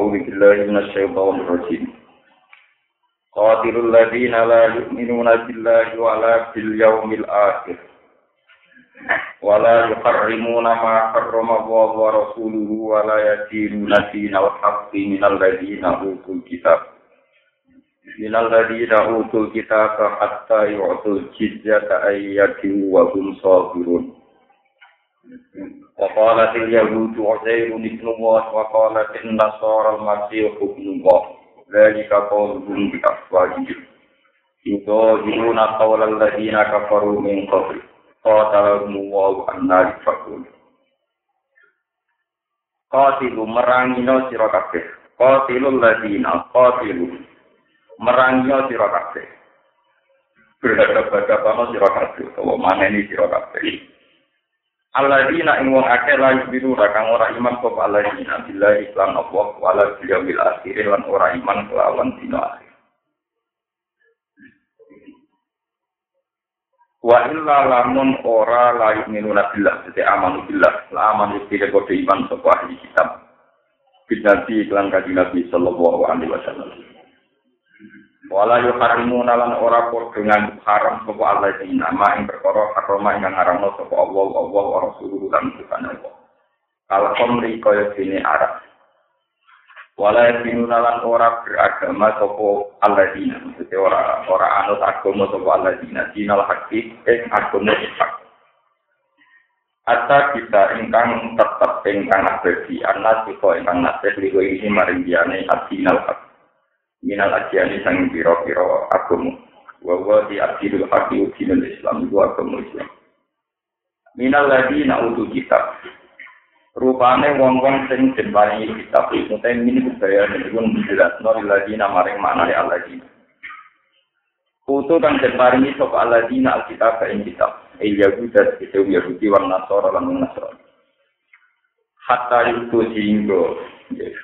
أعوذ بالله من الشيطان الرجيم قاتلوا الذين لا يؤمنون بالله ولا باليوم الآخر ولا يحرمون ما حرم الله ورسوله ولا يدينون دين الحق من الذين أوتوا الكتاب من الذين أوتوا الكتاب حتى يعطوا الجزية أن يدين وهم صابرون وقالت اليهود عزير ابن الله وقالت النصارى المسيح ابن الله ذلك قولهم بأفواههم يظاهرون قول الذين كفروا من قبل قاتلهم الله أن يفكون Qatilu merangino sira kabeh. Qatilul ladina qatilu merangino sira kabeh. Berhadap-hadapan sira kabeh utawa maneni sira kabeh. Alladzina ing wong akeh la yubiru kang ora iman sapa alladzina billahi lan Allah wala bil akhir lan ora iman kelawan dina akhir. Wa illa lamun ora la yu'minu billah sete amanu billah la amanu billah kode iman sapa ahli kitab. Bidati iklan kaji Nabi sallallahu alaihi wasallam. Wala yuharimu nalan ora dengan haram sapa Allah ing nama ing perkara haram ing ngaramno sapa Allah Allah wa rasuluhu lan Tuhan Allah. Kalau komri kaya dene Arab. Wala yuharimu nalan ora beragama sapa Allah dina. Maksudnya ora ora anut agama sapa Allah dina. Dinal hakik ing agama hak. Ata kita ingkang tetap ingkang abadi anas siko ingkang nasib liku ini maring diane adinal hak. Minal ajiani sang piro-piro agama wa wa di akidul haqi udinul islam itu agama islam minal lagi na'udu kitab rupane wong-wong sing jembani kitab itu tapi ini budaya jelas nol lagi mana ya lagi Kutu kang jembani sop aladina alkitab ing kitab il yahuda itu yahudi wal nasara lan nasara hatta itu sehingga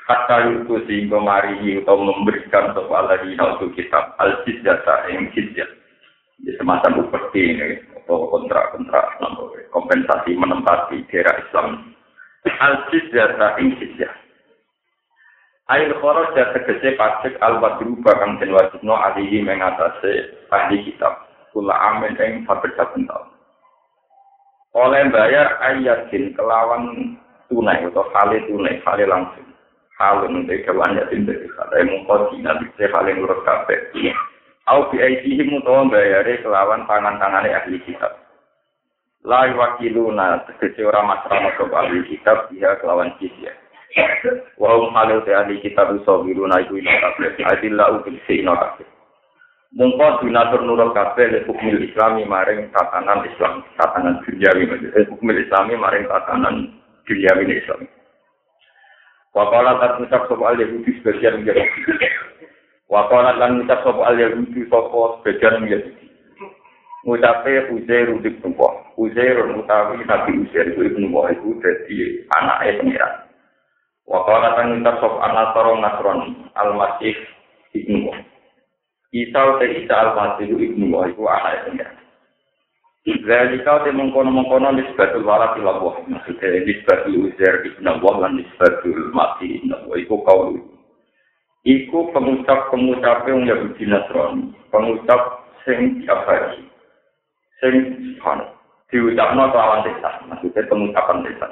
Kata itu sehingga mari atau memberikan soal lagi untuk kitab al jizata yang jizyah. Di semacam seperti ini atau kontrak-kontrak kompensasi menempati daerah Islam. Al jizata yang jizyah. Ail khoros dan tegese pajak al badru bakang den wajibno alihi mengatasi ahli kitab. Kula amin ing saben saben Oleh bayar ayatin kelawan tunai atau kali tunai kali langsung. Halun de kewan ya tinde kata mungko dina bisa paling lurus kabeh. Au bi aidihim utawa bayare kelawan tangan-tangane ahli kitab. La wakiluna tegese ora masrama ke ahli kitab dia kelawan jizya. Wa hum halu te ahli kitab sabiruna iku ina kabeh. Adilla ubil sina kabeh. Mungko dinatur nurut kabeh le hukum islami maring tatanan islam tatanan duniawi maksudnya. Hukum islami maring tatanan duniawi islam Wakala tak ngucap sopa al Yahudi sebagian Yahudi. Wakala tak ngucap sopa al Yahudi sopa sebagian Yahudi. Ngucapnya Uzair udik nubuah. Uzair mutawi Nabi Uzair itu ibnu Nubuah itu jadi anaknya pengiran. Wakala tak ngucap sopa Anasaro Nasrani Al-Masih ibnu Nubuah. Isa utai Isa Al-Masih ibnu Nubuah itu anaknya pengiran. Jadi kau temu mengkono mengkono nisbatul warat ila Allah. Maksudnya nisbatul uzair ibn Allah dan nisbatul mati ibn Allah. Iku kau Iku pengucap-pengucap yang Yahudi Nasrani. Pengucap sing diabadi. Sing sifan. Diucapno kelawan desa. Maksudnya pengucapan desa.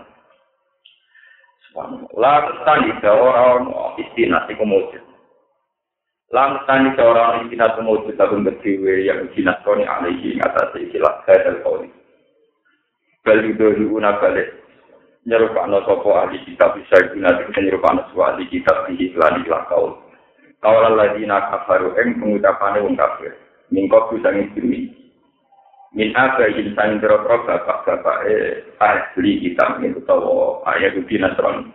Lalu tadi orang istinah iku Lantan itu orang yang kita temui di tahun berdiri yang kita tahu yang ada di atas istilah kaitan kau ini. Beli una beli. Nyerupakan sopo ahli kita bisa guna dengan nyerupakan sopo ahli kita di hilang hilang kau. Kau lalai di eng pengucapannya ungkapnya. Mingkau bisa ngisimi. Min apa yang saya ingin berapa bapak bapak eh ahli kita ingin tahu ayah kubina tron.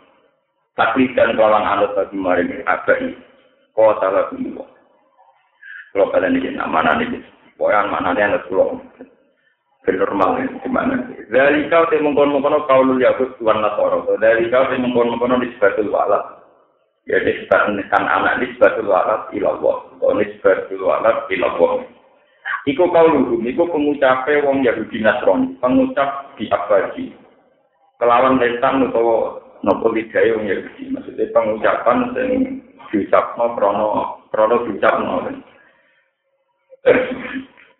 Tapi dan kalang anut bagi mereka apa ini. Kota dulu. Kalau kalian ini nama nanti, pokoknya mana nih anak pulau. normal ini gimana? Dari kau teh mengkon mengkon kau lu ya tuan nasoro. Dari kau teh mengkon mengkon di sebatul walat. Ya di sebatul anak di sebatul walat ilallah. Oh di sebatul walat ilallah. Iku kau lu, iku pengucapnya wong Yahudi Nasrani, pengucap di abadi. Kelawan lesan atau nopo lidae wong Yahudi. Maksudnya pengucapan sing diucapno krono krono diucapno.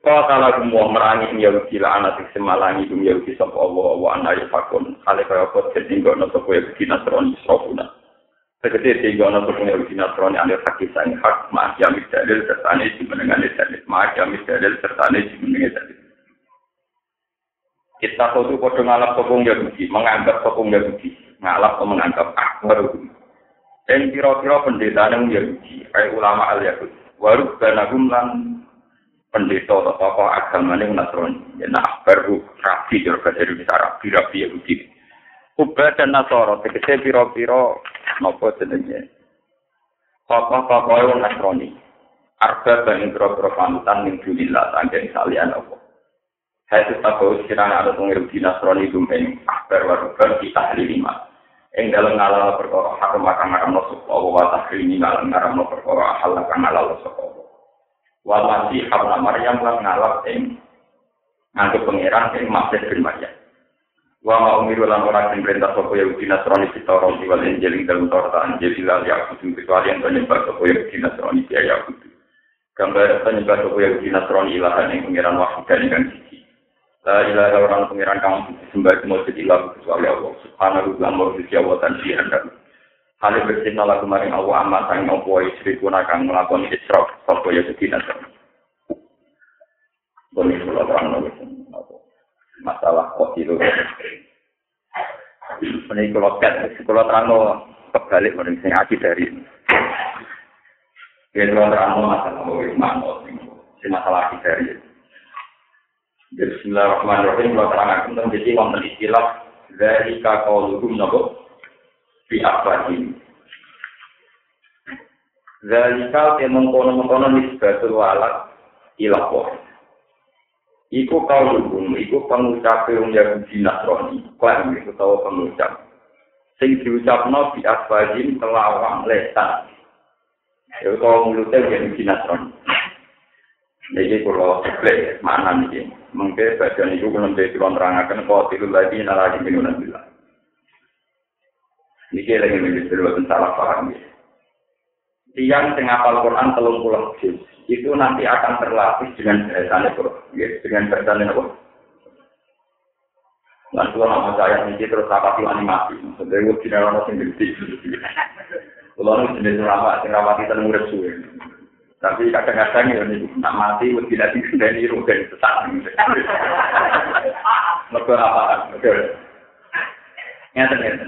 Kau salah semua merangi Yahudi lah anak semalangi dum Yahudi sapa Allah wa ana yafakun. Ale kaya kok tinggal no sapa Yahudi Nasrani sofuna. Tegese tinggal no sapa Yahudi Nasrani ane hak sang hak ma jamis dalil serta ne dimenengane dalil. Ma jamis dalil serta ne dimenengane dalil. Kita tuh podo ngalap sopung Yahudi, menganggap sopung Yahudi, ngalap atau menganggap akbar Dan kira-kira pendeta yang Yahudi, kayak ulama al Yahudi, waruk banagum lan pendeta atau tokoh agama yang Nasrani. Ya, nah, baru rabi juga dari bisa rabi rabi Yahudi. Ubah dan Nasoro, tegese piro-piro nopo jenenge. Tokoh-tokoh yang Nasrani. Arba dan piro-piro yang salian apa. Hai itu tahu sekiranya ada pengirim di Nasrani itu akbar warubar kita lima. Yang dalam ngalal perkara haram akan ngaram no suku Allah wa tahrimi ngalam ngaram no perkara hal akan ngalal suku Allah. Wa masih habla Maryam lan ngalap ing nganggo pangeran ing Masih bin Maryam. Wa ma umiru lan ora sing perintah sapa Yahudi Nasrani kita ora wal Injil ing dalem Taurat Injil lan ya kudu kecuali yang penyembah sapa Yahudi Nasrani ya Yahudi. Gambar penyembah sapa Yahudi Nasrani ilahan ing pangeran wahid dan ingkang. La ilaha illallah pengiran kang sembah kemujud ilah kecuali Allah. Subhanahu wa ta'ala wa jawa dan jihan dan Hali bersihna lagu maring Allah amat sang nopo isri kuna kang melakukan isrok Sopo ya sedina dan Bumi sulat orang nopo Masalah kok itu Ini kalau ket, kalau terang lo kebalik mending sing haji dari ini. Ini kalau terang lo masalah mau masalah haji dari ini. Bismillahirrahmanirrahim. Wa terang aku menjadi wonten istilah dari kakolukum nabo di abadim. Dari kal temong kono mengkono nisbatul walat ilapor. Iku kau dukung, iku pengucap yang yang dinasroni, kau yang tahu pengucap. Sing diucap no di asfajin telawang lesa. Iku kau mulutnya yang dinasroni. Jadi kalau sebelah mana nih? Mungkin bagian itu belum jadi tuan terangkan kau tidur lagi nalagi minuman bilang. Ini lagi menjadi sebuah salah paham ya. Tiang tengah apal Quran telung pulau juz itu nanti akan terlatih dengan bahasanya bro, ya, dengan bahasanya apa? Dan kalau nama saya ini terus apa sih animasi? Sebenarnya tidak orang sendiri. Kalau ini jenis ramah, ramah kita nurut suwe. Tapi kadang-kadang ya nih, nak mati lebih dari dari rugen sesat. Mereka apa? Nyata nyata.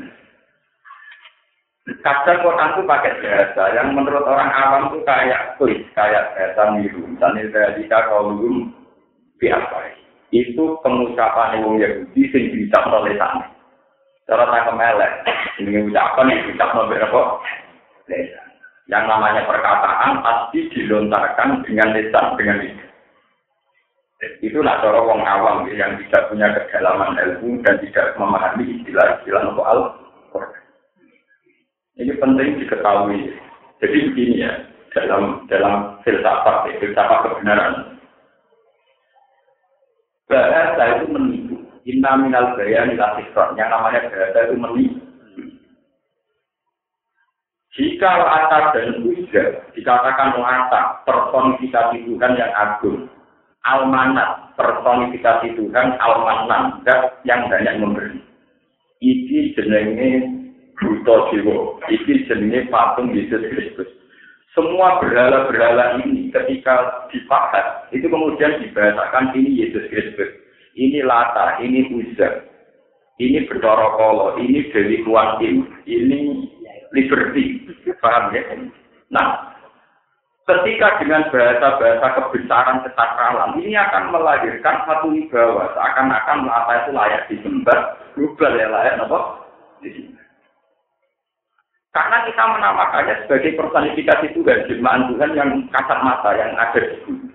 Kadang Quran itu pakai bahasa yang menurut orang awam itu kayak tulis, kayak bahasa miru. Misalnya dari kalau biasa. Itu pengucapan yang Yahudi sing bisa oleh sana. Cara tangkap melek, ini ucapan yang bisa berapa? Lesan. Yang namanya perkataan pasti dilontarkan dengan lisan, dengan lisan. Itulah cara wong awam yang tidak punya kedalaman ilmu dan tidak memahami istilah-istilah untuk al Ini penting diketahui. Jadi begini ya, dalam dalam filsafat, ya, filsafat kebenaran. Bahasa itu menipu. Inna minal bayan Yang namanya bahasa itu menipu. Jika latar dan ujar dikatakan latar personifikasi Tuhan yang agung, almanat personifikasi Tuhan almanan yang banyak memberi. Iki jenenge Buto Jiwo, iki jenenge patung Yesus Kristus. Semua berhala-berhala ini ketika dipahat, itu kemudian dibahasakan ini Yesus Kristus. Ini latar, ini ujar, ini Bedoro ini Dewi Kuantim, ini liberty. Paham ya? Nah, ketika dengan bahasa-bahasa kebesaran kesakralan ini akan melahirkan satu wibawa seakan-akan apa itu layak disembah global ya layak apa? Karena kita menamakannya sebagai personifikasi Tuhan jemaat Tuhan yang kasat mata yang ada di bumi.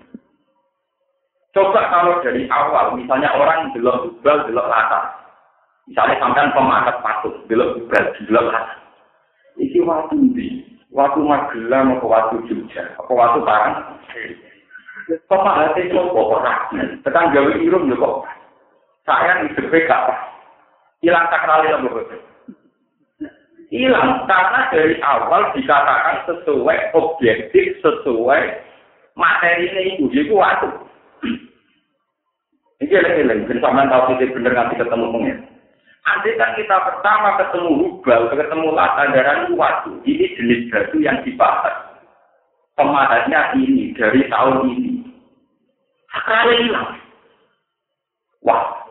Coba kalau dari awal misalnya orang belum tubal belum latar misalnya sampai pemakat patut belum tubal belum latar Iki waktu di, waktu Magelang apa waktu Jogja, apa waktu Parang. Kok hati kok ora? Tekan gawe irung lho kok. Saya di gak pas. Ilang sakral lho kok. hilang karena dari awal dikatakan sesuai objektif sesuai materi ini itu itu waktu ini eleng-eleng ben sampean tahu sih bener nanti ketemu pengen Andai kan kita pertama ketemu hubal, ketemu lata darah waktu, ini jenis batu yang dibahas. Pemahatnya ini dari tahun ini. Sekarang hilang. Wah,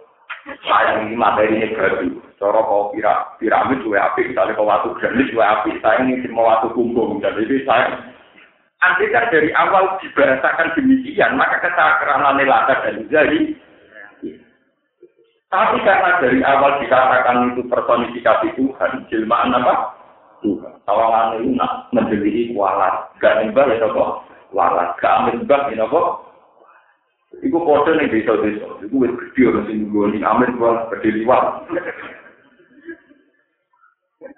sayang ini materi ini batu. Cara kau pira, piramid juga api, misalnya kau waktu granit juga api, saya ini semua waktu kumpul, dan ini saya Andai kan dari awal dibahasakan demikian, maka kesakaranan lata dan jadi. Tapi karena dari awal dikatakan itu personifikasi Tuhan, jelmaan apa? Tuhan. Tawangan itu nak menjadi kualat. Gak nimbal ya kok? Kualat. Gak ambil mbak ya kok? Iku kode nih desa-desa. Iku wis gede orang sing nggoni amin gua gede liwat.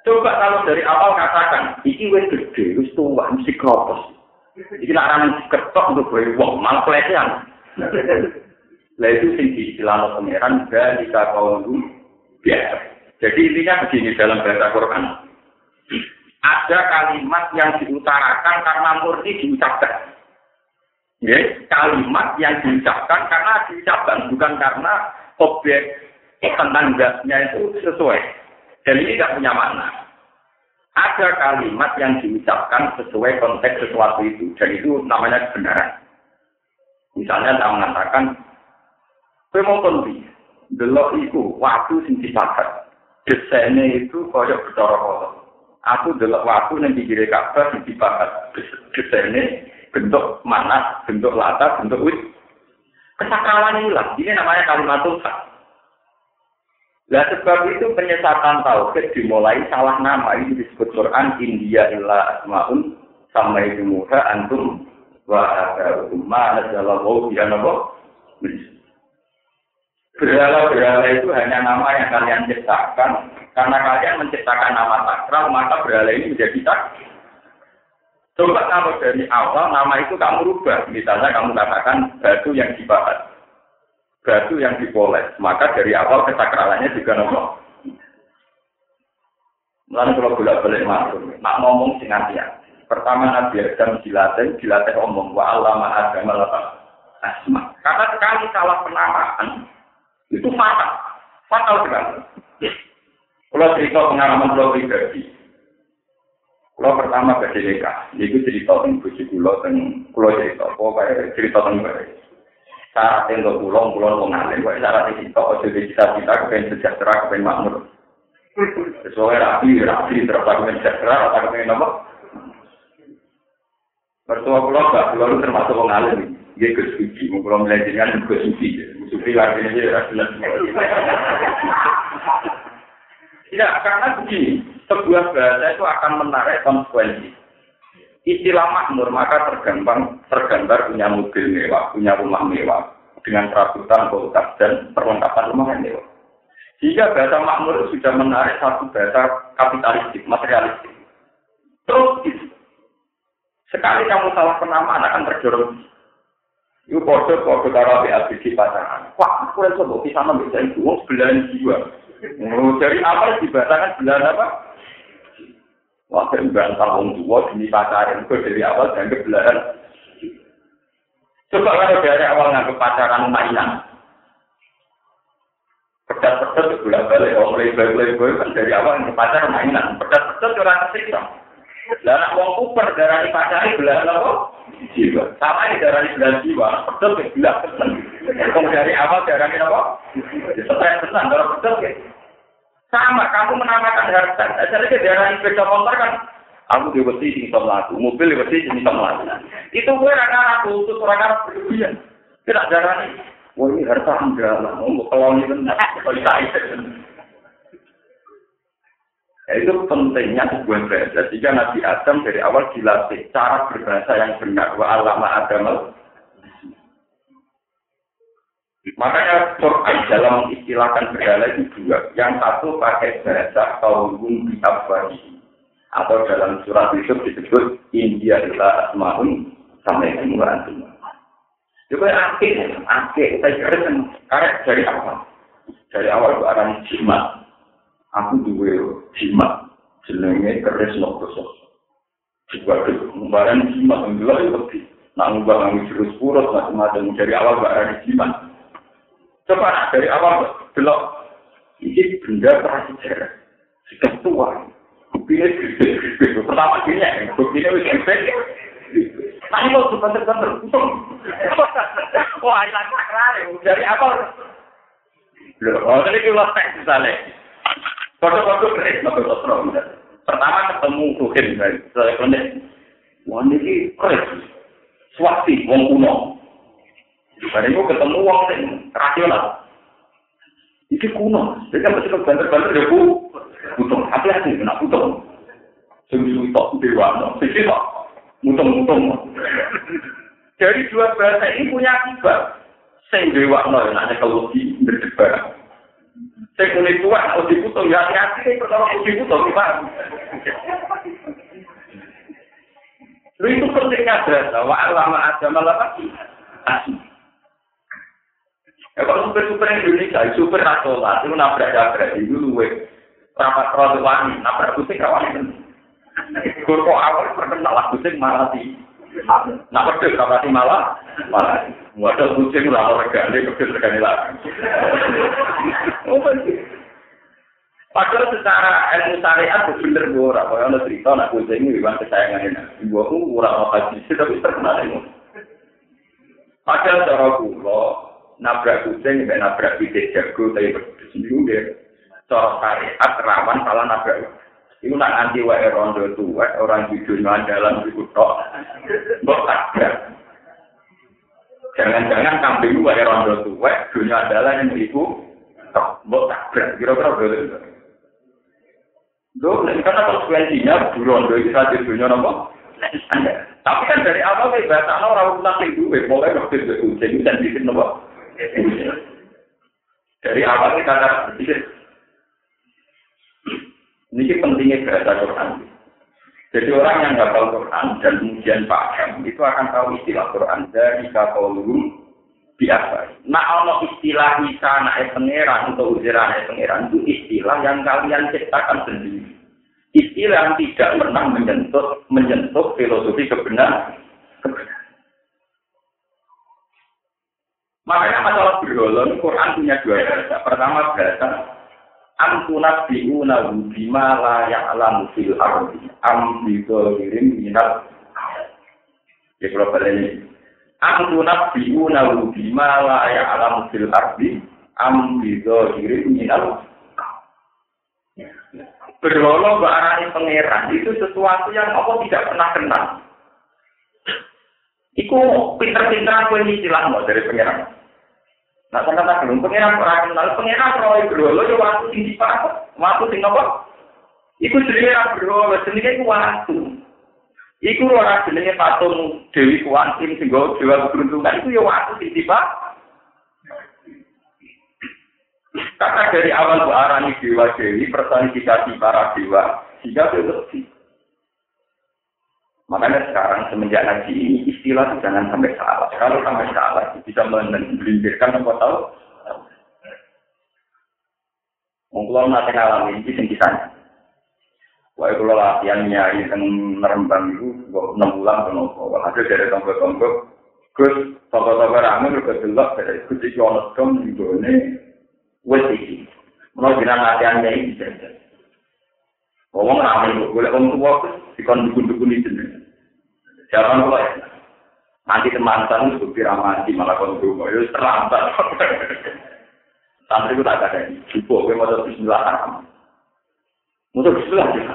Coba kalau dari awal katakan, iki wis gede, wis tua, mesti kropos. Iki nak rame ketok untuk gue, wong malah pelecehan. Lah itu sing diistilah pangeran dari kaum biasa. Jadi intinya begini dalam bahasa Quran. Ada kalimat yang diutarakan karena murni diucapkan. Ya, kalimat yang diucapkan karena diucapkan bukan karena objek tentang zatnya itu sesuai. Dan ini tidak punya makna. Ada kalimat yang diucapkan sesuai konteks sesuatu itu, dan itu namanya kebenaran. Misalnya saya mengatakan, saya mau kondi, delok itu waktu sing dipakai. Desainnya itu kaya kotor. Aku delok waktu yang dikira kabar sing dipakai. Desainnya bentuk mana, bentuk latar, bentuk wit. Kesakalan hilang. Ini namanya kalimat Tuhan. Nah sebab itu penyesatan tauhid dimulai salah nama ini disebut Quran India illa asmaun sama itu muha antum wa ma nazalallahu ya nabo Berhala-berhala itu hanya nama yang kalian ciptakan karena kalian menciptakan nama sakral maka berhala ini menjadi sakral. Coba kalau dari awal nama itu kamu rubah, misalnya kamu katakan batu yang dibahas batu yang dipoles, maka dari awal kesakralannya juga nopo. Lalu kalau bolak balik masuk, nak ngomong sing hati Pertama Nabi Adam dilatih, dilatih omong wa Allah apa asma. Karena sekali salah penamaan itu fatal, fatal sekali. Kalau cerita pengalaman kalau pribadi, kalau pertama ke DDK, itu cerita tentang bujuk kulo, kulo cerita, pokoknya cerita tentang syarat untuk pulang pulang wong alim kok syarat iki kok aja cita cita kepen sejahtera kepen makmur. Sesuai rapi rapi terus kepen sejahtera atau kepen apa? Mertua pulau gak pulau termasuk wong alim. Dia ke suci mau pulau melajarkan ke suci suci artinya dia jelas tidak karena begini sebuah bahasa itu akan menarik konsekuensi istilah makmur maka tergambar tergambar punya mobil mewah, punya rumah mewah dengan perabotan, kulkas dan perlengkapan rumah yang mewah. Jika bahasa makmur sudah menarik satu bahasa kapitalistik, materialistik. Terus sekali kamu salah penamaan akan terdorong. Itu kode kode karo ABG pasangan. Wah, aku rasa bisa sama bisa itu, sebelah jiwa. Dari apa dibahasakan sebelah apa? Waktu membantah wong tua demi pacaran itu dari awal dan kebelahan. Coba kalau dari awal nganggep pacaran mainan. Pedas-pedas bulan balik, orang playboy-playboy kan dari awal nganggep pacaran mainan. Pedas-pedas orang kesiksa. Anak wong kuper darah pacari belahan apa? Jiwa. Sama ini darah belahan jiwa. Pedas ke belahan. Kalau dari awal darah apa? Stres tenan, darah pedas ya. Sama, kamu menamakan harta. Jadi daerah sepeda motor kan, aku di besi laku, mobil besi sini tom laku. Itu gue raka aku, itu raka berlebihan. Tidak darah ini. Wah ini harta mau kalau ini benar, kalau Ya, itu pentingnya sebuah bahasa. Jika Nabi Adam dari awal dilatih cara berbahasa yang benar. Wa alama Adam Makanya Quran dalam mengistilahkan berhala itu dua. Yang satu pakai bahasa kaum di atau dalam surat Yusuf disebut India adalah asmaun sampai semua antum. Juga akhir, akhir kita kira karek dari apa? Dari awal itu orang jimat. Aku dua jimat. jenenge keris nokosok. Juga kembaran jimat jelas itu lebih. Nak ngubah ngambil jurus purut macam-macam dari awal barang jimat. Coba dari awal belok. Ini benda prasejarah. Sudah tua. Buktinya. Pertama gini ya. Buktinya wis gede. Nah ini mau bener-bener. Wah hilang sakrar. Dari awal. Loh, oh, ini kita tes misalnya. Foto-foto keris, foto-foto Pertama ketemu saya kena. Wah ini keris. Swasti, wong kuno. Barang itu ketemu wong yang rasional. Ini kuno. Jadi kan pasti banter-banter ya bu. Putung. Hati-hati, kena putung. Sungguh tok dewa. Sisi tok. Mutung-mutung. Dari dua bahasa ini punya akibat. Sing dewa no, ada kalau di berdebar. sing muni tua, kok diputus ya ati ati sing pertama kok diputus ya Pak Lu itu pentingnya adalah wa alama adama lama Ya kalau super-super Indonesia, super rasola, itu nabrak-nabrak, itu luwe. Rapat roh itu wangi, nabrak kusik, rawan. Gorko awal, pertama lah kusik, sih. Di. Nah, pedus rapati malah, malah. Wadah kucing lah, regane, pedus regane lagi. Padahal secara ilmu syariat itu bener gue orang. Kalau ada cerita anak kucing ini memang kesayangan ini. Gue aku orang mau haji tapi terkenal ini. Padahal cara gue nabrak kucing, nabrak bibit jago, tapi bersendiri dia. Cara syariat rawan salah nabrak. Itu nak anti wae rondo tua, orang hidupnya dalam itu tok. Mbok tabrak. Jangan-jangan kambing wae rondo tua, dunia adalah yang ibu tok. Mbok tabrak. Kira-kira boleh. Loh, karena konsekuensinya buron itu saja dunia nopo. Tapi kan dari awal kayak bahasa orang yang dua, mulai waktu itu ujian dan bikin nopo. Dari awal kita pikir. Ini pentingnya bahasa Quran. Jadi orang yang hafal Quran dan kemudian paham itu akan tahu istilah Quran dari kaulum biasa. Nah, kalau istilah bisa naik pangeran atau ujian naik pangeran itu istilah yang kalian ciptakan sendiri. Istilah yang tidak pernah menyentuh menyentuh filosofi kebenaran. kebenaran. Makanya masalah bergolong, Quran punya dua bahasa. Pertama bahasa Antunat bi'una bima la ya'lamu fil ardi. Am bidolirim minat Ya kalau ini. Antunat bi'una bima la ya'lamu fil ardi. Am bidolirim minat Berlolo arani pangeran itu sesuatu yang Allah tidak pernah kenal. Iku pinter-pinteran kue istilah dari pangeran. Nah, ternyata belum pengiran orang kenal, pengiran roy berolo, ya waktu tinggi pak, waktu tinggi apa? Iku jenenge ra berolo, jenenge ku waktu. Iku ora jenenge patung Dewi Kuantin sing go dewa keberuntungan, iku ya waktu tinggi pak. Karena dari awal Bu Arani Dewa Dewi, personifikasi para dewa, sehingga itu. Makanya sekarang semenjak ngaji ini istilah itu jangan sampai salah. Kalau sampai salah bisa melindirkan apa tahu. Mungkin nanti ngalamin ini kisahnya. Wah, kalau latihan nyari yang merembang itu, enam bulan atau nopo. Hasil dari tombol-tombol, Gus, tombol-tombol rame juga jelas dari itu ono kom itu ini, wes iki. Mau bilang latihannya ini bisa. Ngomong rame, boleh ngomong tua, dikon dukun-dukun itu. Jangan lupa ya. Nanti teman bukti ramadi malah kondom, itu terlambat. Santri tak ada. Coba gue mau Bismillah. Mau Bismillah ya.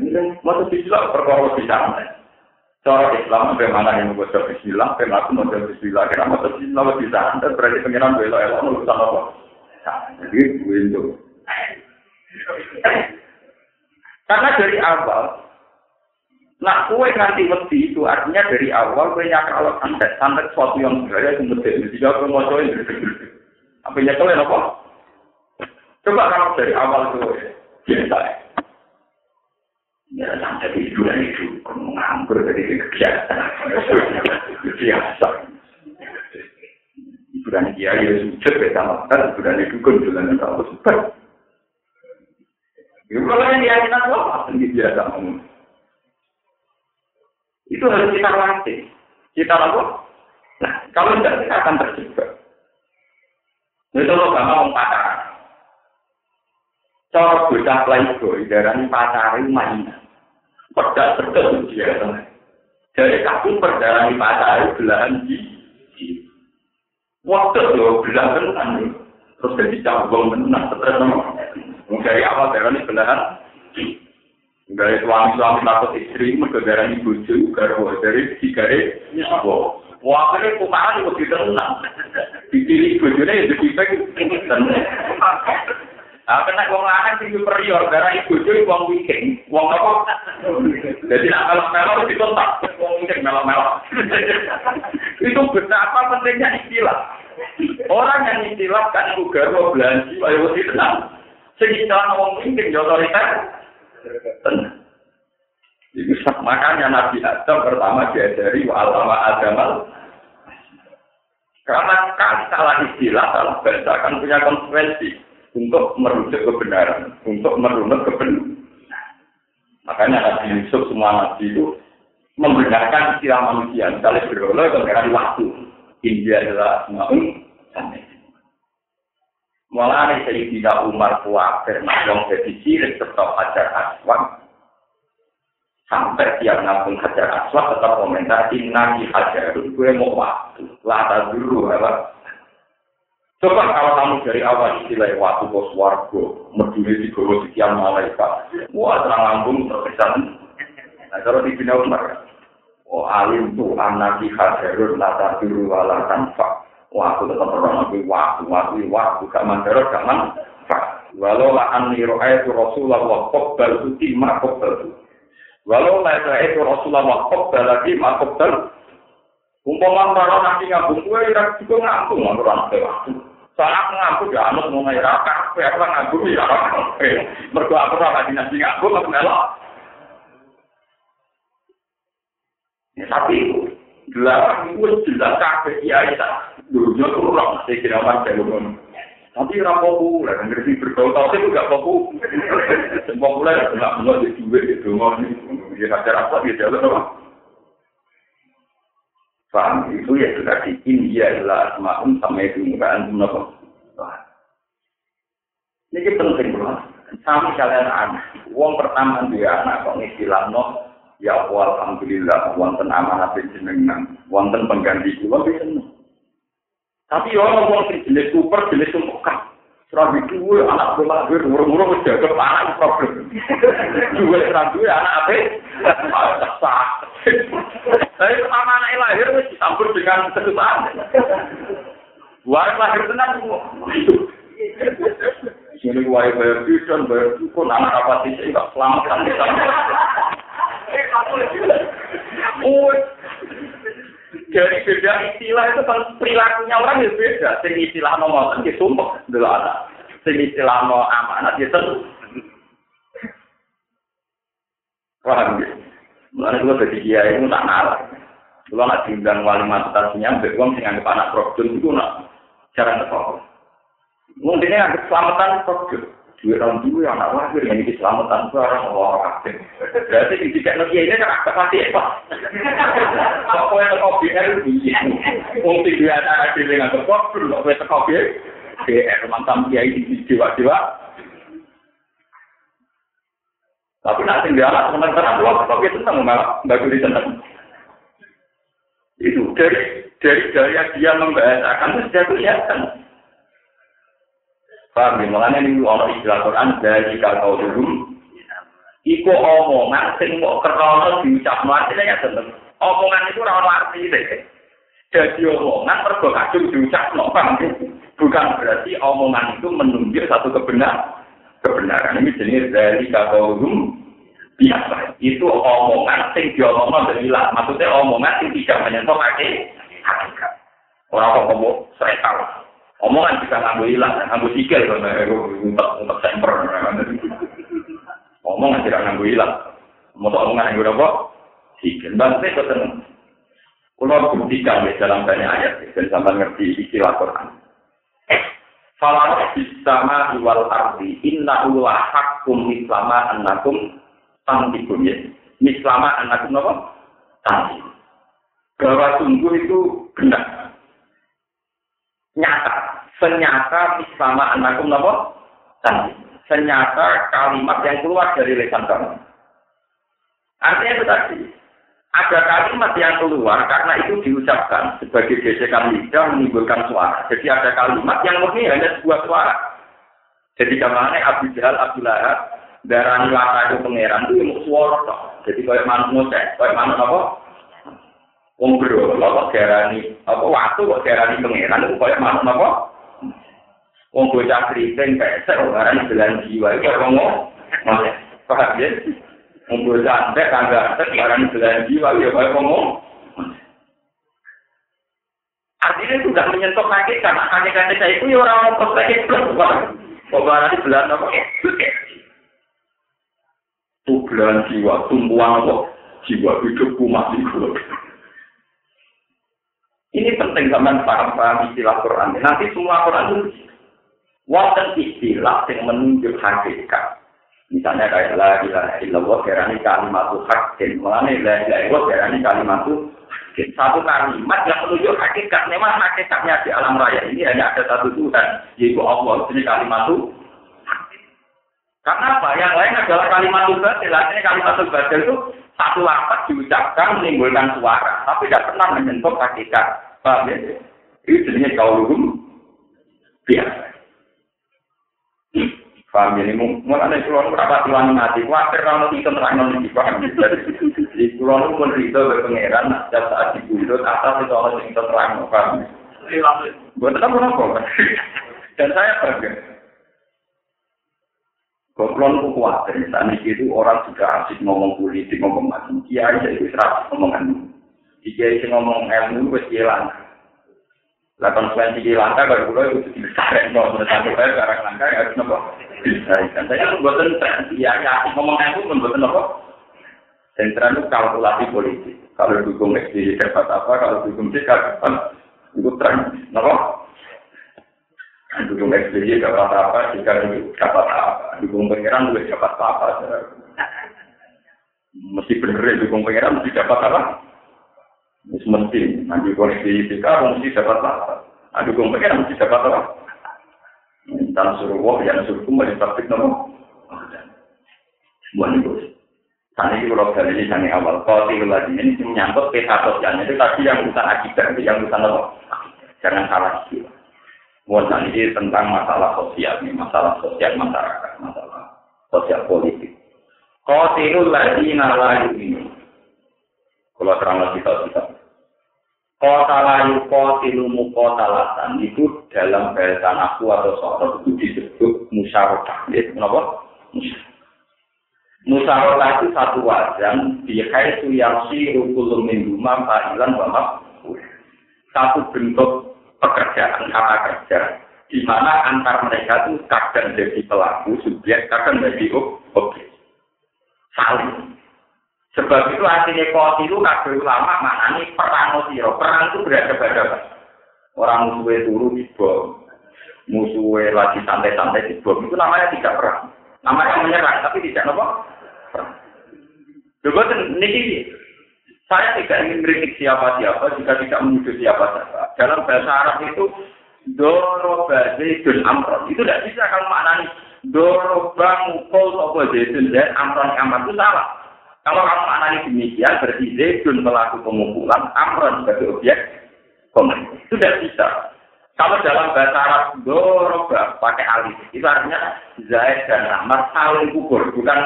Ini mau Bismillah perkara bisa. Cara Islam bagaimana yang mau Bismillah, bagaimana aku mau Bismillah, kira mau Bismillah bisa. Dan berarti pengiran bela elok urusan apa? Jadi gue itu. Karena dari awal Nah, kue nanti mesti itu artinya dari awal kue nyakar kalau santet, santet sesuatu yang sebenarnya itu mesti. Jadi aku mau coba Apa nyakal ya apa? Coba kalau dari awal itu biasa. Ya santet itu dan itu menganggur dari kegiatan biasa. Iburan kiai ya sujud beda makan, iburan itu kan jalan tahu super. Itu kalau yang keyakinan apa? Tinggi biasa ngomong. Itu harus kita latih. Kita lakukan. Nah, kalau tidak kita akan terjebak. Itu lo gak mau pacaran. Cara bocah playboy, darah pacaran mainan. Pedak pedak dia. Jadi kaku perjalanan pacaran belahan di. Waktu lo belahan kan. Terus jadi cabang menang. Terus dari awal darah ini belahan. Dari suami-suami takut istri, mereka darah ini bucu, garwa dari tiga Wah, wah, akhirnya kumahan itu tenang. Dipilih bujurnya ya jadi tenang. Nah, kena wong lanang sing superior, darah ibu cuy wong wiking, wong apa? Jadi nak kalau melok dikontak, wong wiking melok-melok. Itu betapa pentingnya istilah. Orang yang istilah kan ibu garwa belanji, ayo tenang. Sing istilah wong wiking ya otoriter. Tenang. Itu makanya Nabi Adam pertama diajari wa alama adamal karena kan salah istilah, salah bahasa kan punya konsekuensi untuk merujuk kebenaran, untuk merunut kebenaran. Makanya Nabi Yusuf semua Nabi itu membenarkan istilah manusia. Misalnya berolah itu waktu. India adalah semua Mulai Sayyidina Umar kuafir, yang jadi cilik serta hajar aswad. Sampai tiap ngapung hajar aswad tetap komentar, inna ki hajar, gue mau waktu. Lata dulu, apa? Coba kalau kamu dari awal istilah waktu bos wargo, meduli di bawah sekian malaikat, wah terang lambung terkesan. Nah kalau di Bina Umar, oh alim tu anak hadirun lata biru wala tanfa. waktu tetap orang waktu waktu waktu waktu. Gak mandor gak mang walau la anni ra'aitu rasulullah qabbal uti ma qabbal walau la ra'aitu rasulullah qabbal lagi ma qabbal umpama para nanti ngabung kuwi ra cukup ngaku ngono ra ngerti waktu salah ngaku ya anut mung ra kabeh ra ngaku ya mergo aku ra kadi nabi ngaku lek ngelok tapi itu jelas, itu jelas kabeh iya itu Dulunya tuh orang kira. Tapi ora populer, ngerti bergaul itu gak populer. Populer nggak mau di duit itu mau apa dia jalan apa. Paham itu ya sudah India adalah sama itu enggak antum nopo. Ini penting bro. Sami kalian anak. Wong pertama dia anak kok istilah no. Ya alhamdulillah wonten amanah jenengan, wonten pengganti kula seneng. Tapi orang wong sing jenis super jenis sempokan. Serabi dua anak bolak balik murung-murung kerja ke anak problem. Dua serabi dua anak apa? Sah. Tapi pertama anak lahir itu dicampur dengan kesusahan. Wah lahir tenang semua. Jadi wajib bayar tuition, bayar cukup, anak apa sih? Enggak selamat kan? Eh, kamu Dari beda istilah itu kan perilakunya orang itu beda. Sing istilah nomor kan dia sumpah dulu ada. Sing istilah mau amanat dia tentu. Paham ya? Mulai gue jadi kiai itu tak nalar. Kalau nak diundang wali mata tasinya, beruang sing anggap anak problem itu nak jarang ketemu. Mungkin anggap selamatan problem. Dua tahun dulu yang anak lahir yang ini selamatan itu orang aktif. Berarti di tiga lagi ini kan aktif hati apa? Kok yang kopi itu dia? Mungkin dia ada di dengan problem, kok yang kopi BR mantan kiai di jiwa-jiwa. Tapi nanti dia anak teman-teman, kalau kopi tentang malah nggak boleh tentang. Itu dari dari gaya dia membahasakan itu sudah kelihatan. Paham ya? Makanya ini orang istilah Quran dari kalau dulu Iku omongan sing mau kerono diucap artinya ya tentu. Omongan itu ora arti deh. Jadi omongan pergo kadung diucap no, Bukan berarti omongan itu menunjuk satu kebenaran. Kebenaran ini jenis dari kalau biasa. Itu omongan sing diomongno dari lah. Maksudnya omongan yang tidak menyentuh kaki. Orang kok ngomong serekal. Omongan bisa ngambil hilang, ngambil sikil, untuk semper. Omongan tidak ngambil hilang. Mau omongan yang berapa? Sikil. Bangsa itu tenang. Kalau buktikan di dalam banyak ayat, dan sampai ngerti istilah Quran. Falah bisama iwal ardi inna ula hakum mislama annakum tantikum ya. Mislama annakum apa? Tantikum. Bahwa sungguh itu benar. Nyata. Senyata mislama annakum apa? Tantikum. Senyata kalimat yang keluar dari lesan kamu. Artinya itu tadi. Ada kalimat yang keluar karena itu diucapkan sebagai gesekan lidah menimbulkan suara. Jadi ada kalimat yang murni hanya sebuah suara. Jadi ke mana Abu Jahal, Abu Lahab, darah laka itu pangeran itu mau suara. Jadi kayak mana ngoceh, kayak mana apa? Wong bro, apa darani apa waktu kok darani pangeran itu kayak mana apa? Wong bocah kriting pesek, orang belan jiwa itu ngomong, paham ya? Ngumpul santet, tangga santet, barang belahan jiwa, ya kayak ngomong. Artinya tidak menyentuh kaki, karena kaki-kaki saya itu ya orang orang sakit plus. Di belahan apa? Itu belahan jiwa, tumpuan apa? Jiwa hidupku mati. Ini penting zaman paham-paham istilah Quran. Nanti semua Quran itu wonten istilah yang menunjuk hakikat. Misalnya kayak la ilaha illallah darani kalimat hakim. Mulane la ilaha illallah darani kalimat hakim. Satu kalimat yang menunjuk hakikat. Memang hakikatnya di alam raya ini hanya ada satu Tuhan, yaitu Allah. Ini kalimat hakim. Karena apa? Yang lain adalah kalimat batil. Ini kalimat batil itu satu lapat diucapkan menimbulkan suara, tapi tidak pernah menyentuh hakikat. Paham ya? Ini jenisnya kaulum biasa. Paham ini mulane kula nu ora tuan mati, kuwatir ora itu terang nang iki paham. Di kula nu pun rito be pangeran sak saat dibundut atas itu Allah sing terang paham. Buat apa apa? Dan saya bangga. Kalau nu kuatir, misalnya itu orang juga asik ngomong politik, ngomong macam kiai, jadi serap ngomongan. Kiai ngomong ilmu, wes hilang. Lah konsekuensi langka kalau kulo itu dibesarkan menurut aku saya sekarang langka ya harus nopo. Dan saya pun buatan ya ya ngomong aku pun buatan nopo. Sentral itu kalkulasi politik. Kalau dukung SBY dapat apa, kalau dukung C dapat itu tren, nopo. Dukung SBY dapat apa, jika dapat apa, dukung pengiran juga dapat apa. Mesti bener ya dukung pengiran mesti dapat apa. Mesti, nanti koneksi fisika mesti dapat apa? Aduh, gue mikir mesti dapat apa? Tanah suruh wah, yang suruh kumpul di praktik nopo. Buat itu. Tadi itu kalau dari ini sangi awal, kalau tiga lagi ini menyangkut peta sosialnya itu tadi yang bukan akibat, itu yang bukan apa? Jangan salah sih. Buat ini tentang masalah sosial, nih, masalah sosial masyarakat, masalah sosial politik. Kau tiga lagi nalayu ini. Kalau terang kita kita. Kota layu kotilumu kota latan itu dalam bahasa aku atau soal itu disebut musyawarah. Ya, kenapa? Musyawarah itu satu wajan yang si rukulum minuma fa'ilan wa Satu bentuk pekerjaan kata kerja di mana antar mereka itu kadang jadi pelaku subjek, kadang jadi objek. Saling. Sebab itu artinya kau itu kabel ulama maknanya perang siro. Perang itu berada-ada. Orang musuhnya turu di bom. Musuhnya lagi santai-santai di bom. Itu namanya tidak perang. Namanya menyerang, tapi tidak apa? Perang. Coba ini saya tidak ingin kritik siapa-siapa jika tidak menuduh siapa-siapa. Dalam bahasa Arab itu doro bazidun amron. Itu tidak bisa kalau maknanya doro bang mukul sopo zaitun dan amron amron itu salah. Kalau kamu analisis demikian, berarti Zaidun pelaku pemukulan, Amron sebagai objek tidak bisa. Kalau dalam bahasa Arab, doroba pakai alif, itu artinya Zaid dan Amar saling pukul. Bukan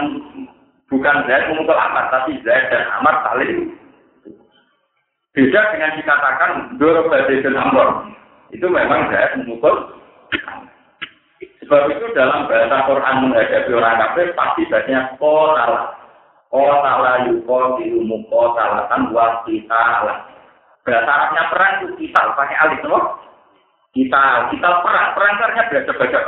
bukan Zaid memukul Amar, tapi Zaid dan Amar saling Beda dengan dikatakan doroba Zaid dan Amr. Itu memang Zaid memukul Sebab itu dalam bahasa Quran menghadapi orang kafir pasti banyak kotalah. Kota layu kota kota buat kita lah. Bahasa perang itu kita pakai alif no? Kita kita perang perang karena berada baca.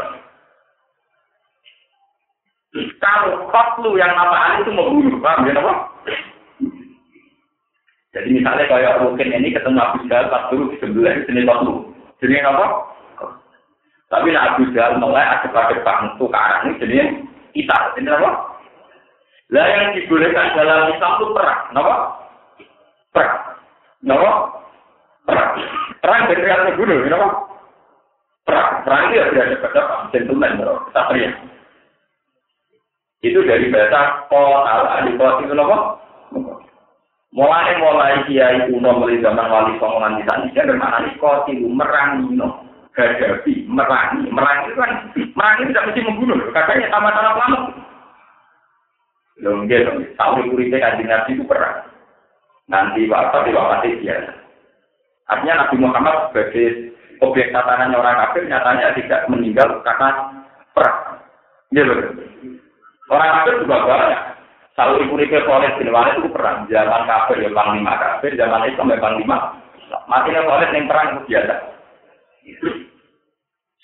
Kalau kotlu yang nama alif itu membunuh, paham ya apa? Jadi misalnya kayak mungkin ini ketemu Abu Jahal pas dulu di sebelah ini kotlu. Jadi apa? Tapi Abu Jahal mulai ada pada bangku ke arah ini jadi kita, ini apa? Lah yang dibolehkan dalam Islam itu perang, apa? Perang, apa? Perang, perang dari atas gunung, apa? Perang, perang itu ya ada pada gentleman, satria. Itu dari bahasa kota, di kota itu apa? Mulai mulai kiai kuno mulai zaman wali songo saat ini, bermakna kota itu merangi, no. hadapi, merangi. Merangi itu kan, merangi tidak mesti membunuh. Katanya sama-sama selamat. Loh, enggak dong. Tahu muridnya kanjeng Nabi itu perang. Nanti bapak di mati dia. Artinya Nabi Muhammad sebagai objek tatanan orang kafir nyatanya tidak meninggal karena perang. Iya Orang kafir juga banyak. Kalau ibu Rike Khalid bin Walid itu perang. Zaman kafir ya panglima kafir, zaman Islam ya panglima. Matinya Khalid yang perang itu biasa.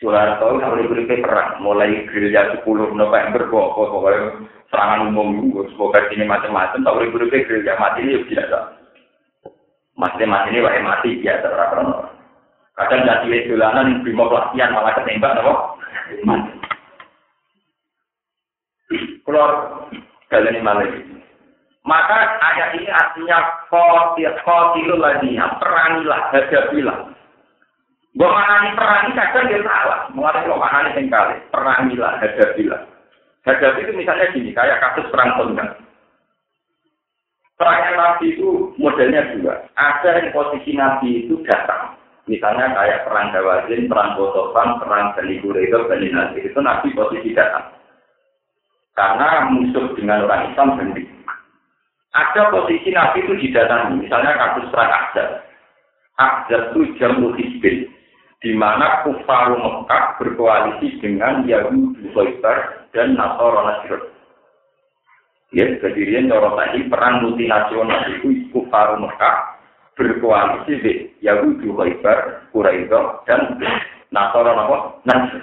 Soeharto kalau diberi perang, mulai gerilya 10 November, kok pokoknya serangan umum, semoga ini macam-macam, tak boleh beri gerilya mati ini biasa. Mati mati ini wae mati biasa orang Kadang jadi dolanan bimo pelatihan malah ketembak, apa? Mati. Keluar kalian malah Maka ayat ini artinya kotilul lagi, perangilah, hadapilah. Maknani perang kadang dia salah. Mengenai lo maknani yang kali. Perangilah, hadapilah. Hadapi itu misalnya gini, kayak kasus perang tonggang. Perang Nabi itu modelnya dua. Ada yang posisi Nabi itu datang. Misalnya kayak perang Dawazin, perang Botofan, perang Bani Quraidah, Bani Nasir. Itu Nabi posisi datang. Karena musuh dengan orang Islam sendiri. Ada posisi Nabi itu didatangi. Misalnya kasus perang Ahzab. Ahzab itu jamu hisbin di mana kufar Mekah berkoalisi dengan Yahudi Khaybar dan Nasara Nasir. Ya, kejadian cara tadi perang multinasional itu kufar Mekah berkoalisi dengan Yahudi Khaybar, Quraisy dan Nasara Nasir.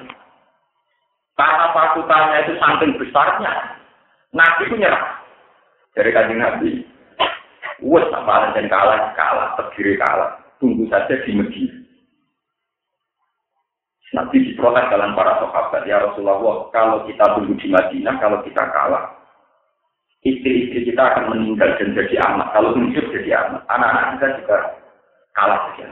Karena pasukannya itu saking besarnya, Nabi itu nyerah. Dari kajian Nabi, wes apa dan kalah, kalah, terdiri kalah. Tunggu saja di Medina. Nanti diprotes dalam para sahabat, ya Rasulullah, kalau kita tunggu di Madinah, kalau kita kalah, istri-istri kita akan meninggal dan jadi anak. Kalau hidup jadi anak, anak-anak kita juga kalah saja.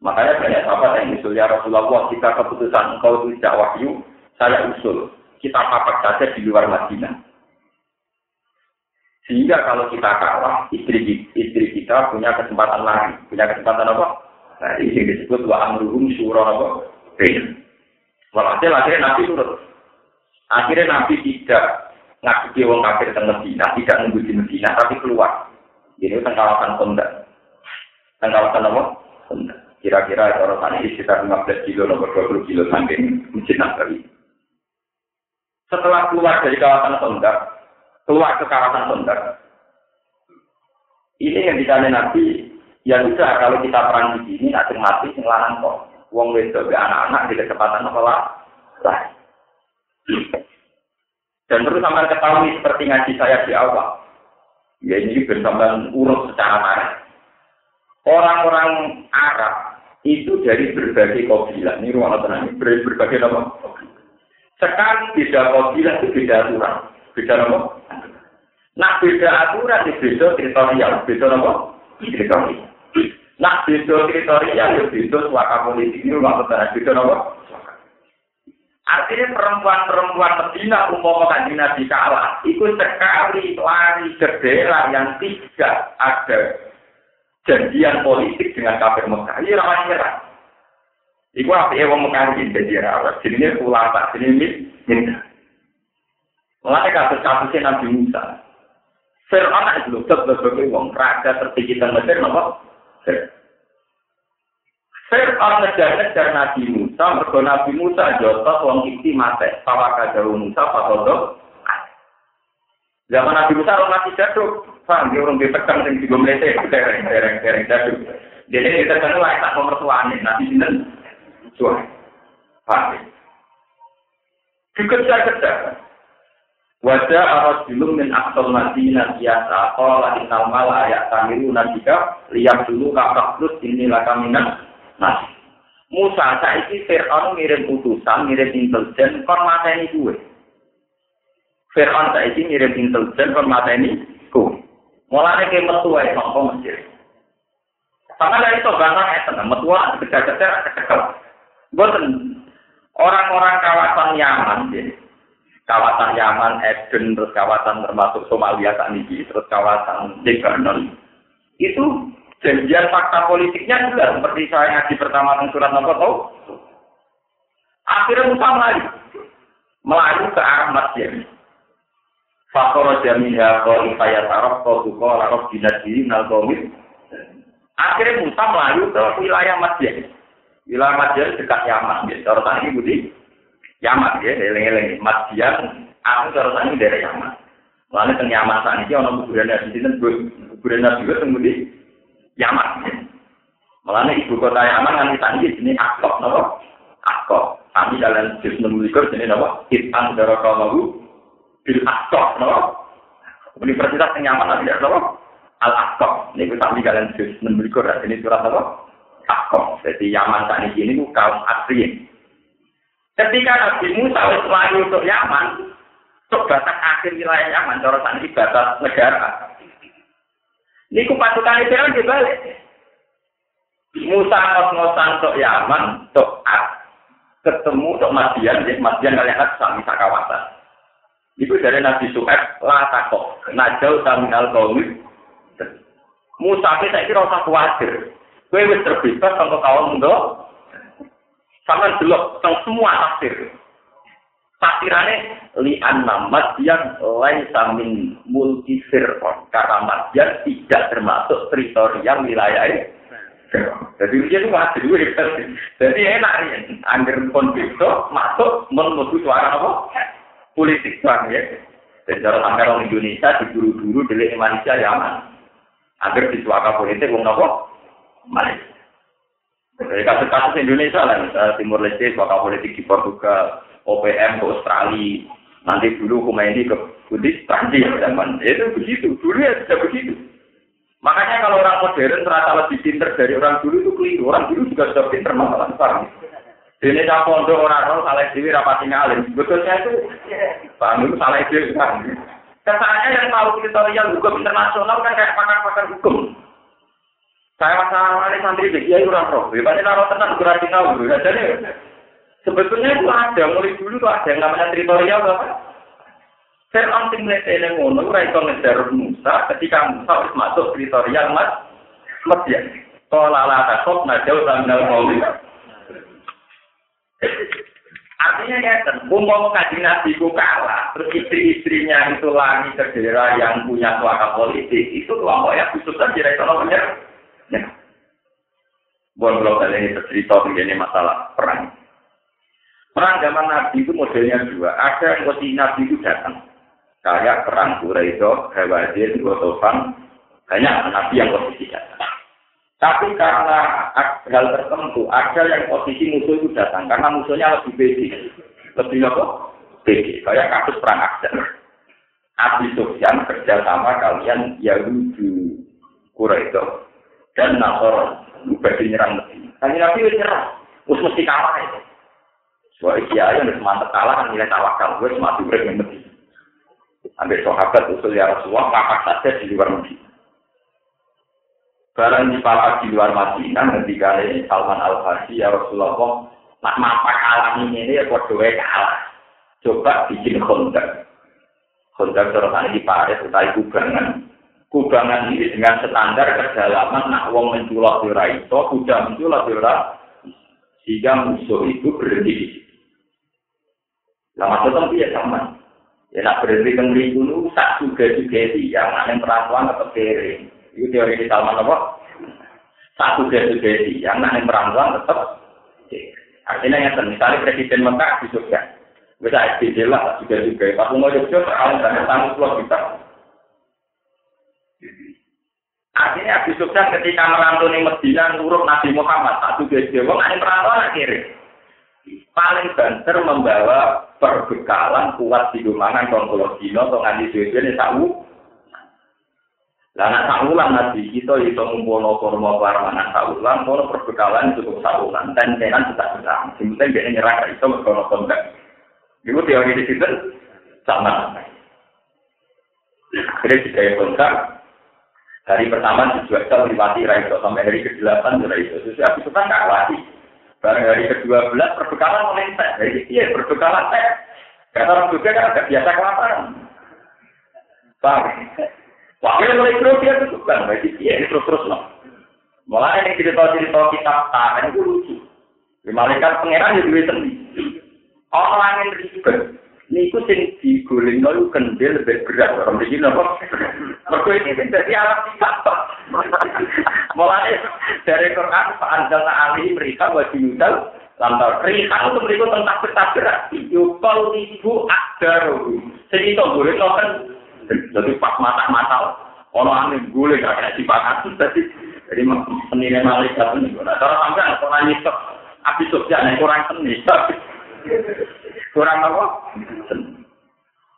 Makanya banyak sahabat yang usul, ya Rasulullah, kita keputusan engkau itu tidak wahyu, saya usul. Kita papak saja di luar Madinah. Sehingga kalau kita kalah, istri istri kita punya kesempatan lagi. Punya kesempatan apa? Nah, ini disebut wa amruhum syura apa? Walhasil akhirnya Nabi turut. Akhirnya Nabi tidak ngaku wong kafir teng Medina, tidak nunggu di Medina, tapi keluar. Jadi teng kawasan Kondak. Teng apa? Kondak. Kira-kira orang sana sekitar 15 kilo, nomor 20 kilo samping Masjid Nabawi. Setelah keluar dari kawasan Kondak, keluar ke kawasan Kondak, ini yang ditanya Nabi, Ya sudah, kalau kita perang di sini, ada mati sing lanang kok. Wong wedok anak-anak di kecepatan apa lah? Dan terus sampai ketahui seperti ngaji saya di awal. Ya ini bersama urut secara marah. Orang-orang Arab itu dari berbagai kabilah. Ini ruang tenang, dari berbagai nama. Sekarang beda kabilah itu beda aturan. Beda nama. Nah beda aturan itu beda teritorial. Beda nama. Teritorial. Nah, beda kriteria ya beda suaka politik ini rumah petani beda nopo. Artinya perempuan-perempuan Medina umpama kanjeng Nabi kalah, itu sekali lari daerah yang tidak ada janjian politik dengan kafir Mekah. Ini ramai nyerah. Iku apa ya wong Mekah ini jadi rawat. Jadi ini ulama, jadi ini minta. Mulai kasus-kasusnya Nabi Musa. Fir'aun itu tetap wong raja tertinggi dan Mesir, nopo Fir'aun ngejar-ngejar Nabi Musa, mergo Nabi Musa jotos wong iki mate, pawaka jauh Musa pakodok. Zaman Nabi Musa orang mati jatuh, paham dia orang ditekan sing digo mlete, dereng dereng dereng jatuh. Jadi kita kan lah tak pemertuaan Nabi sinten suami. Paham. Dikejar-kejar. Wajah arus dulu min aksal madinah biasa. Kalau innal mala ayat tamiru nabika lihat dulu kakak terus ini lah kaminan nasi. Musa saiki Fir'aun ngirim utusan, ngirim intelijen kon mateni kuwe. Fir'aun saiki ngirim intelijen kon mateni kuwe. Mulane ke metu wae sangka Mesir. Sama dari itu bangsa itu, metu wae kejar-kejar kecekel. Boten orang-orang kawasan Yaman, kawasan Yaman, Eden, terus kawasan termasuk Somalia saat terus kawasan Lebanon, itu janjian fakta politiknya juga seperti saya ngaji pertama tentang surat nomor tahu. Akhirnya Musa melaju, melaju ke arah masjid. Faktor jaminha kau ifayat arab kau tuh kau arab dinasti nalkomit. Akhirnya Musa melaju ke wilayah masjid. Wilayah masjid dekat Yaman. Ya, cara tadi budi Yaman ya, eleng-eleng masjid. Aku cara tadi dari Yaman. Lalu teng Yaman saat ini orang kuburan nabi itu kuburan nabi itu kemudian Yaman. Malah ibu kota Yaman kan ditanggi sini Akok, nopo Akok. Kami dalam juz menuliskan sini nopo Itan darah kamu bil Akok, nopo Universitas yang Yaman nanti nopo Al Akok. Ini kita kami dalam juz menuliskan sini surat nopo Akok. Jadi Yaman ini itu kaum asli. Ketika Nabi Musa selalu untuk Yaman, untuk batas akhir wilayah Yaman, cara ini batas negara. Ini ku pasukan kan dibalik. Musa ngos-ngosan untuk Yaman, untuk ketemu untuk Madian, jadi Madian kalian kan sami kawasan. Itu dari Nabi Suhaib, lah takok, najau taminal kaumit. Musa saya kira usah khawatir. Gue wis terbebas untuk kaum untuk sama dulu, semua tafsir. Tafsirannya li anna madyan lain samin multi firqon. Karena madyan tidak termasuk teritorial wilayah jadi dia itu masih dua jadi enak ya. Angger konflik masuk menuju suara apa? Politik bang ya. Jadi cara sampai orang Indonesia diburu-buru dari Indonesia ya aman agar di suara politik wong apa? Malaysia dari kasus-kasus Indonesia lah Timur Leste suara politik di Portugal OPM ke Australia, nanti dulu ini ke Buddhis Prancis zaman itu begitu, dulu ya sudah begitu. Makanya kalau orang modern ternyata lebih pinter dari orang dulu itu keliru. Orang dulu juga sudah pinter masalah paham. Ini tak pondok orang orang salah rapat tinggalin. Betulnya itu paham itu salah kan. Kesannya yang tahu teritorial hukum internasional kan kayak pakar-pakar hukum. Saya masalah ini santri ya orang roh. Hebatnya naruh tenang kurang tahu. Jadi Sebetulnya itu ada, mulai dulu tuh ada yang namanya teritorial apa? Fir'aun sing mletene ngono ora iso ngejar Musa ketika Musa wis masuk teritorial Mas Madian. Qala la takut najau tangal mauli. Artinya ya, umpama kaji nabi ku kalah, terus istri-istrinya itu lagi ke daerah yang punya suaka politik, itu kelompok ya khusus saja ekonominya. Ya. Buat kalau ini bercerita mengenai masalah perang. Perang zaman Nabi itu modelnya dua. Ada yang posisi Nabi itu datang. Kayak perang Quraisy, Hawazin, Gotofan. Banyak Nabi yang posisi datang. Tapi karena hal tertentu, ada yang posisi musuh itu datang. Karena musuhnya lebih bedi. Lebih apa? Bedi. Kayak kasus perang Akbar. Abi Sufyan kerja sama kalian Yahudi Quraisy dan Nasor. Bagi nyerang Medina. Tanya Nabi nyerang. Terus mesti kalah itu. Wah, iya yang harus mantep kalah kan nilai tawakal. Gue cuma diurut yang. Ambil sahabat usul ya Rasulullah, papak saja di luar Medina. Barang di papak di luar Madinah, ketika ini Salman Al Farsi ya Rasulullah, nak mapak alam ini ya buat dua kalah. Coba bikin kontak. Kontak terus di Paris, utai kubangan. Kubangan ini dengan standar kedalaman, nak wong menculok di Raiso, kuda menculok di sehingga musuh itu berhenti di Lah maksudnya dia sama. Ya nak berhenti dulu, tak juga juga dia, yang perempuan tetap kere. Itu teori di Salman apa? Tak juga juga dia, yang perempuan tetap Artinya yang misalnya Presiden Mekah di Jogja. Bisa SBJ lah, juga juga. Pas mau Jogja, dan tanggung pulau kita. Artinya Abi Sufyan ketika merantau di Medina nurut Nabi Muhammad, juga dia, wong perantauan akhirnya. paling banter membawa perbekalan kuat di dumangan kalau dino atau nganti suwe ini tahu Lah anak saulan nabi kita itu ngumpulno kurma warmanan saulan, kalau perbekalan cukup saulan, dan tenan kita sedang. Sebenarnya dia nyerah itu merkono kontak. Itu teori di situ sama. Akhirnya tiga kontak. Hari pertama dijual melewati Raiso sampai hari ke-8 Raiso. Terus habis itu kan nggak lagi. Barang hari ke-12 perbekalan teh. Hari iya perbekalan teh. Kata orang juga kan agak biasa kelaparan. Paham? Wakil mulai grogi ya itu kan, berarti iya terus terus loh. Mulai yang cerita cerita kitab tangan itu lucu. Di malaikat pangeran ya duit sendiri. Orang yang ribet, niku sing diguling nol kendel lebih berat orang begini nopo. Mereka ini sing dari alam sifat. Mulai dari Quran Pak Anjal Ali mereka wajib nudal lantar rihan untuk mereka tentang bertabrak. Yukol ibu akdaru. Jadi itu boleh kan jadi pas mata-mata ono angin gule gak kena dipakat jadi jadi penilai malaikat ini nah sampai pernah nyisep sosial kurang seni kurang apa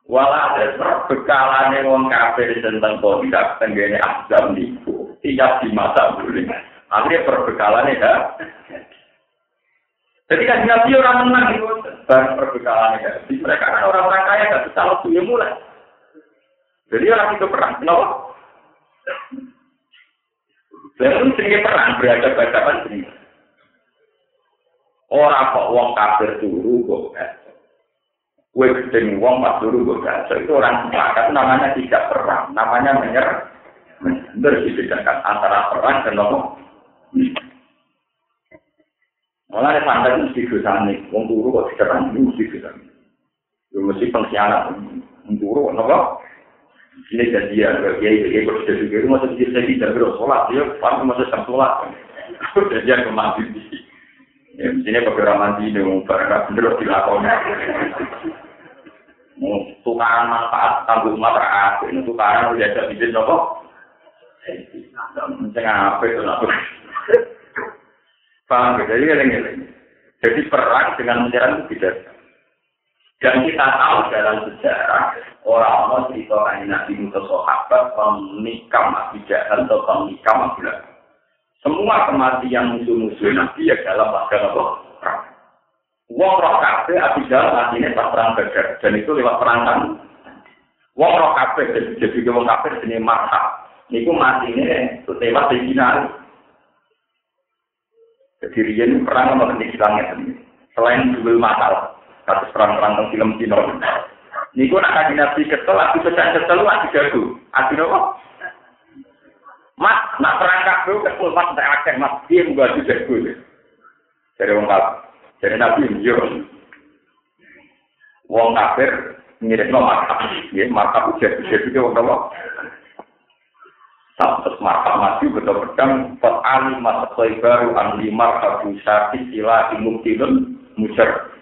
Wala ada perbekalane wong kafir tentang kondak tenggene azam niku tiap di masa buling. Akhirnya perbekalane ya. Jadi kan Nabi orang menang itu, dan perbekalannya ya. Mereka kan orang-orang kaya gak bisa waktunya mulai. Jadi orang itu perang, kenapa? Lalu sering perang berhadapan-hadapan sering. Orang kok wong kafir turu kok Kue gedeng wong pas turu kok Itu orang sepakat namanya tidak perang, namanya menyerah. Benar dibedakan antara perang dan apa? Malah ada santai mesti dosane, wong turu kok diserang mesti dosane. Yo mesti pengkhianat, wong turu napa? Ini dia itu, dia sudah juga itu masih bisa tidak berdoa sholat, dia pasti masih sholat. Jadian ke mandi di Ya, sini beberapa mandi ini, barang bener dilakoni. Mau tukaran manfaat tanggung matra ini tukaran udah ada izin nopo. Saya apa itu nopo. Paham, jadi ini, jadi perang dengan menyerang itu tidak. Dan kita tahu dalam sejarah orang-orang cerita Nabi Musa sahabat pemikam Jahal atau pemikam Nabi Semua kematian musuh-musuh Nabi ya dalam bagian apa? Wong roh kafe Abi Jahal matinya pas perang Badar dan itu lewat perang kan. Wong roh kafe jadi wong kafe jenis marha. Niku matinya lewat di. Jadi Rian perang sama di Selain jual masalah. kasus perang-perang film Cina. Niku nak kaji nabi kesel, aku pecah kesel, aku jago. Aku nopo. Nak perang kabel kesel, mas tak akeh, mas dia juga aku jago. Dari wong kafir, dari nabi yo. Wong kafir mirip no markap, ya markap ujar ujar juga wong nopo. Sampai markap mati betul pedang, pot ali masa baru ahli markap bisa istilah imuktilun musyar.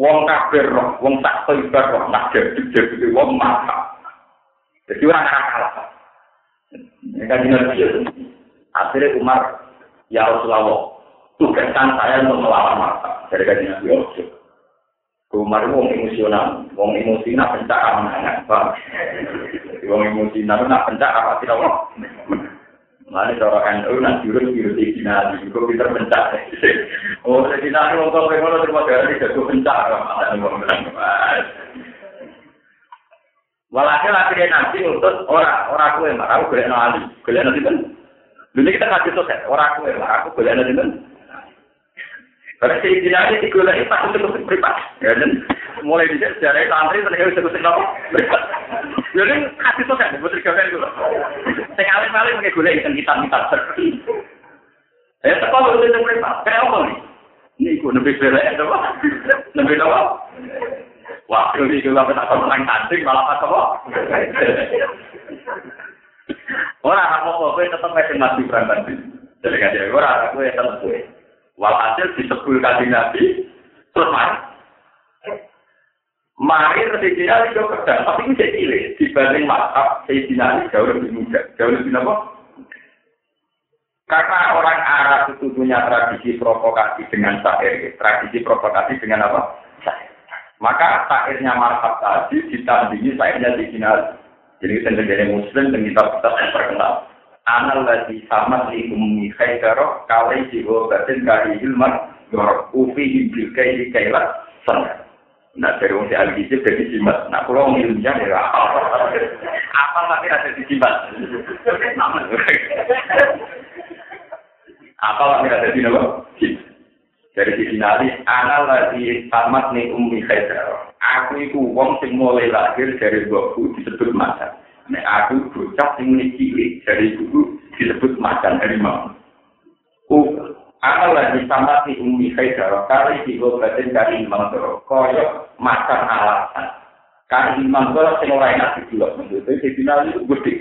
wong kafir roh, wong tak toibar roh, nak jadi jadi wong mata. Jadi orang kalah. Ini kan jenis Akhirnya Umar, ya Rasulullah, tugaskan saya untuk melawan mata. Dari kan jenis Yusuf. Umar itu wong emosional, wong emosi nak pencak aman Pak. Wong emosi nak pencak apa tidak Mana cara NU nak jurus jurus di final, itu kita pencak. Oh, jadi nanti mau kau pengen terima kasih jadi pencak, bilang Walhasil akhirnya nanti untuk orang orang kue marah, boleh nali, boleh nanti kan. Dulu kita ngasih tuh orang kue marah, aku boleh nanti kan. Karena Cina ini digolek itu pas untuk privat. Ya dan mulai di sejarah santri terus harus ikut apa? Privat. Jadi tuh kan, buat kali dulu. Saya alim alim pakai golek ikan kita kita Ya sekolah itu yang privat. Kayak apa nih? Ini gue lebih belek ya apa? Lebih apa? Wah, ini gue nggak pernah orang tanding malah apa? Orang apa-apa, gue tetap masih masih berangkat. Jadi kan dia, aku ya tetap gue. Walhasil disebut kaji Nabi, terus mari. Mari Sayyidina itu pedang, tapi ini jadi cilik. Dibanding matab, Sayyidina jauh lebih muda. Jauh lebih apa? Karena orang Arab itu punya tradisi provokasi dengan syair. Tradisi provokasi dengan apa? Syair. Maka syairnya marhab tadi ditandingi syairnya Sayyidina Jadi sendiri muslim dan kita kita terkenal. Anal lagi sama si umi khaidaro kali jiwa batin kali ilman yor ufi hibil kai kailah sana. Nah dari al gizi dari simat. Nah kalau wong ilmiah ya apa tapi ada di simat. Apa tapi ada di nama? Dari sisi nali, anal lagi tamat nih umi khaidaro. Aku itu wong sing mulai lahir dari bapakku disebut macan. Nek aku bocah sing cilik dari ibu disebut macan harimau. Uh, akal lagi sama si umi khaidar kali di obatin kari imam toro koyo macan alasan. Kari imam toro sing ora enak dulu maksudnya di final itu gede.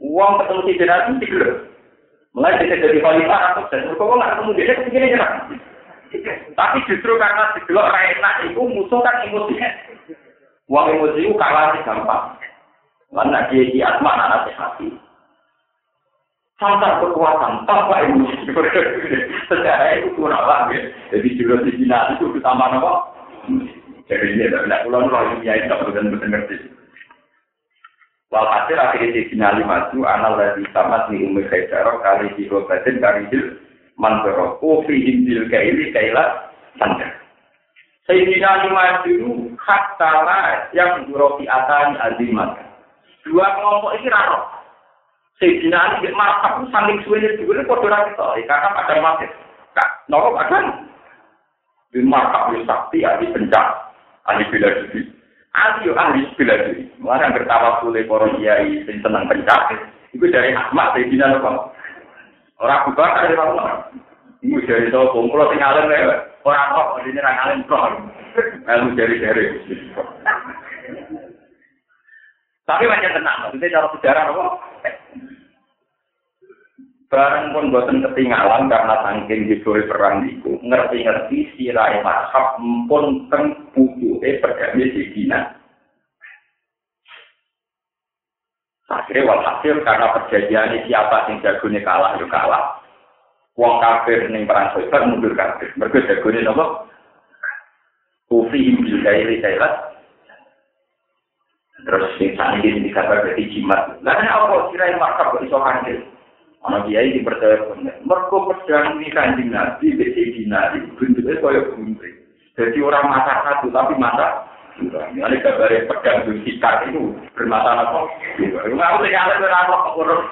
Uang ketemu si final itu tiga. Mulai bisa jadi khalifah atau dan kok nggak ketemu dia nyerang. Tapi justru karena didelok ra enak itu musuh kan emosinya. Uang emosi itu kalah gampang. Karena dia di asma anak hati. Tanpa kekuatan, tanpa emosi. Secara itu kurang lah. Ya. Jadi juga di Cina itu utama apa? Jadi ini tidak pulang roh ini ya itu benar ngerti. Walhasil akhirnya di Cina lima itu anal dari tamat di umur kaisaroh kali di robatin kali di mantoro. Kofi injil kaili kailah sangka. Sayyidina lima itu hak tala yang beroti atan azimat. Dua kelompok ini raro. Sayyidina Ali di markah saling suwene juga kode ra kita, karena pada mati. Kak, noro akan di markah wis sakti ahli pencak, ahli bela diri. Yo ahli bela diri. Mana bertawa kule para kiai sing seneng pencak. Iku dari Ahmad Sayyidina Nuh. Ora buka dari Allah. Iku dari to kumpul sing alim ora kok dene ra alim kok. Ilmu dari dari. Tapi macam tenang, maksudnya cara sejarah apa? Barang pun buatan ketinggalan karena saking hidupnya perang itu, ngerti-ngerti sirai mazhab pun teng butuhe perdamai di Akhirnya walhasil karena perjanjian siapa yang jagonya kalah, ya kalah. Wong kafir ning perang Khaybar mundur kafir. Mergo jagone napa? Kufi bil kairi kailat. Terus sing saniki dikabar dadi jimat. Lah apa sirai mazhab kok iso hancur? Ana kiai dipercaya bener. Mergo pedang ini kanjeng Nabi, besi dinari, bentuknya kaya gunting. Jadi orang masak satu, tapi masak ini kabarnya pedang itu sikat itu bermasalah apa? Nggak usah nyala ke apa kok urus.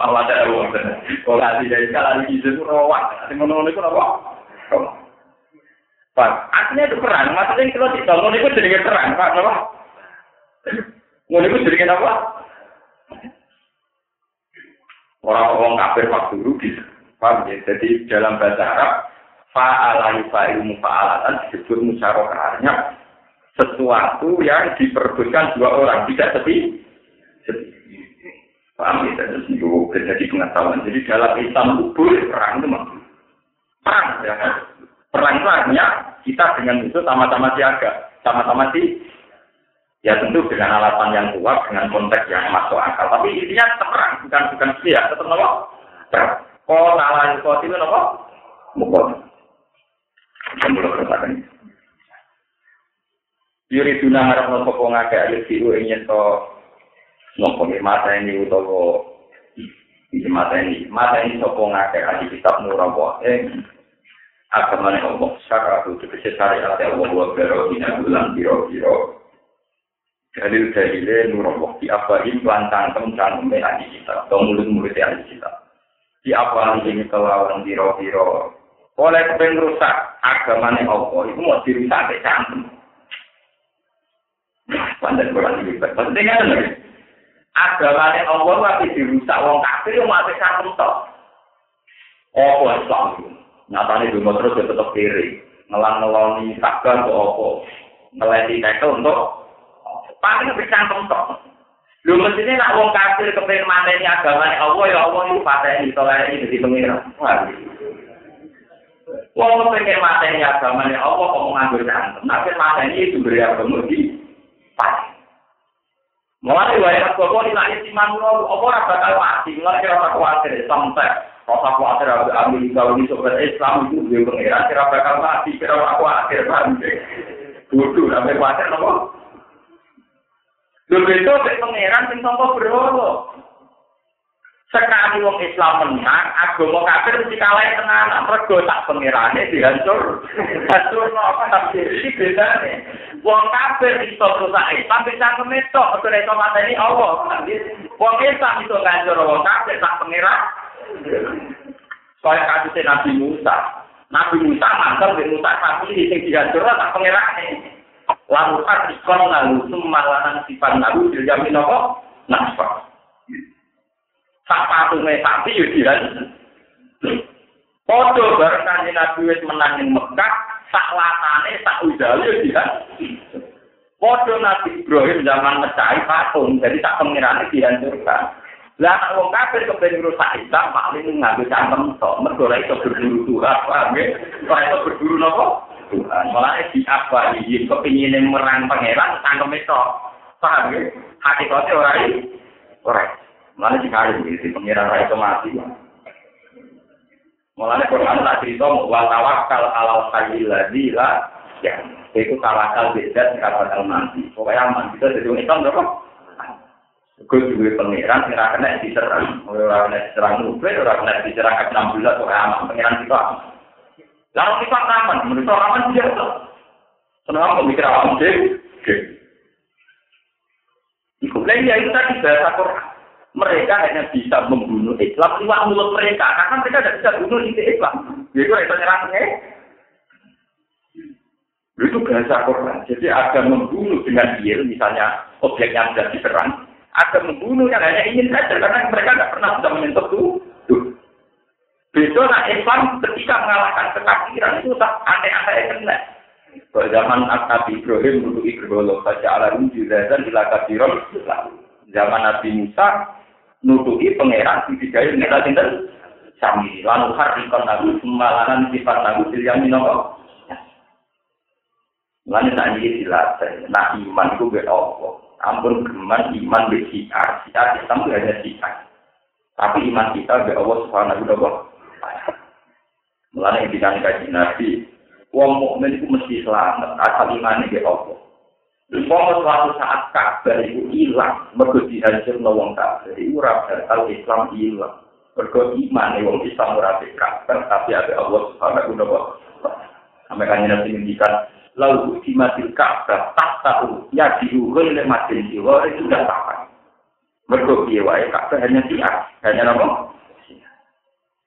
Ada uang. Kalau nanti dari sekali itu itu rawat. Nanti itu apa? Pak, artinya itu perang. Maksudnya kalau tidak ngono itu jadi perang, Pak. Apa? Ngono itu jadi apa? Orang-orang kafir waktu rugi. Paham ya? Jadi dalam bahasa Arab, fa'alani fa'ilu mufa'alatan disebut sesuatu yang diperbutkan dua orang, tidak sepi. Paham ya? Terus itu terjadi pengetahuan. Jadi dalam Islam itu boleh perang itu mah. Perang. Ya. Perang artinya kita dengan itu sama-sama siaga. Sama-sama sih Ya tentu dengan alasan yang kuat, dengan konteks yang masuk akal. Tapi intinya perang, bukan bukan ya, tetap nopo. Kau nalar kau itu nopo, mukot. Belum katakan. Yuri tuna harap nopo kau ngake ayo siu ingin to nopo mata ini utawa di mata ini mata ini sopo ngake ayo kitab nurawa eh agamane Allah syaratu tegese syariat Allah wa bero dina bulan biro-biro dalil dalile nur di apa ini lantang tentang ahli kita atau mulut mulut ahli kita di apa ini kelawan biro biro oleh kepen rusak agamane Allah itu mau dirusak ke pandai kurang ini penting kan agamane Allah tapi dirusak wong kafir yang mau cantem toh oh Islam nyatanya dulu terus tetap kiri. Ngelang ngeloni takkan ke opo ngeleti tekel untuk paling bisa tok. Lu mestinya nak wong kafir kepengen mateni agama Allah ya Allah itu pateni tolak ini jadi pengira. Wong kepengen mateni agama Allah kok mau ngambil cantem. Tapi mateni itu beri agama di pati. Mulai wae kok ora lali simanulo apa ora bakal mati, ora kira tak kuwatir sampe rasa kuwatir aku ambil gawe iso ben Islam itu dhewe pengira kira bakal mati, kira ora kuwatir sampe. Kudu sampe kuwatir nopo? Dhewe to sing pengiran sing sapa berhala, Sekali wong Islam menang, agama kafir mesti kalah tenan. Mergo tak pangerane dihancur. Hancur apa tapi iki bedane. Wong kafir iso rusak Islam bisa kemetok, ora iso mateni Allah. Wong Islam iso ngancur wong kafir tak pangeran. Kaya kasus Nabi Musa. Nabi Musa mantel di Musa tapi sing dihancur tak pangerane. lalu ikon lalu sumalanan sifat lalu dijamin apa? Nasfa. Sak patunge sapi yo dihan. Podo bareng kanjeng Nabi wis menang ning Mekah, sak latane sak udale yo dihan. Podo Nabi Ibrahim zaman mecahi patung, jadi tak pengirane dihancurkan. Lah nek wong kafir kepen ngrusak Islam paling nganggo cangkem tok, mergo ora iso berburu Tuhan, paham ya? Iso napa? Tuhan. Malah di apa iki kepingin merang pangeran tangkem itu. Paham ya? Hakikatnya ora iki. Ora. Malah dikali iki pangeran ora iso mati. Mulane Quran tak cerita wa tawakkal alal hayyil ladzi la ya. Itu tawakal beda kata mati. Pokoknya mati itu jadi Islam berapa? Gue juga pangeran, kira kena diserang, orang kena diserang nuklir, orang kena diserang ke 16, orang aman, pangeran kita aman. Lalu kita aman, menurut orang aman biasa. Kenapa pemikir aman sih? Iku lagi ya itu tadi bahasa Quran. Mereka hanya bisa membunuh Islam lewat mulut mereka, karena mereka tidak bisa bunuh di Islam. Itu nyerangnya. Itu bahasa Quran. Jadi ada membunuh dengan dia, misalnya objeknya sudah diserang, ada membunuh yang hanya ingin saja karena mereka tidak pernah bisa menyentuh tuh. Besok nah Islam ketika mengalahkan kekafiran itu tak aneh-aneh kena. Pada zaman Nabi Ibrahim dulu Ibrahim saja ala dan ila kafiron. Zaman Nabi Musa nutupi pangeran di tiga kita tinggal sami lalu harikon nabi semalanan sifat nabi yang minoko. Lalu tadi dilatih, nah iman itu Allah. Ampun geman iman be siar, siar Islam itu hanya siar. Tapi iman kita be Allah subhanahu wa ta'ala. Mulane kita kaji Nabi, wong mukmin itu mesti selamat, asal iman be Allah. Umpama suatu saat kabar itu hilang, mergo dihancur wong kafir, itu ora bakal Islam hilang. Mergo iman wong Islam ora kabar, tapi ada Allah subhanahu wa. Sampai kan Nabi ngendikan, lalu di matil Ka'bah tak tahu ya diukur oleh matil jiwa itu sudah tahu. Mereka wae Ka'bah hanya siar, hanya nama.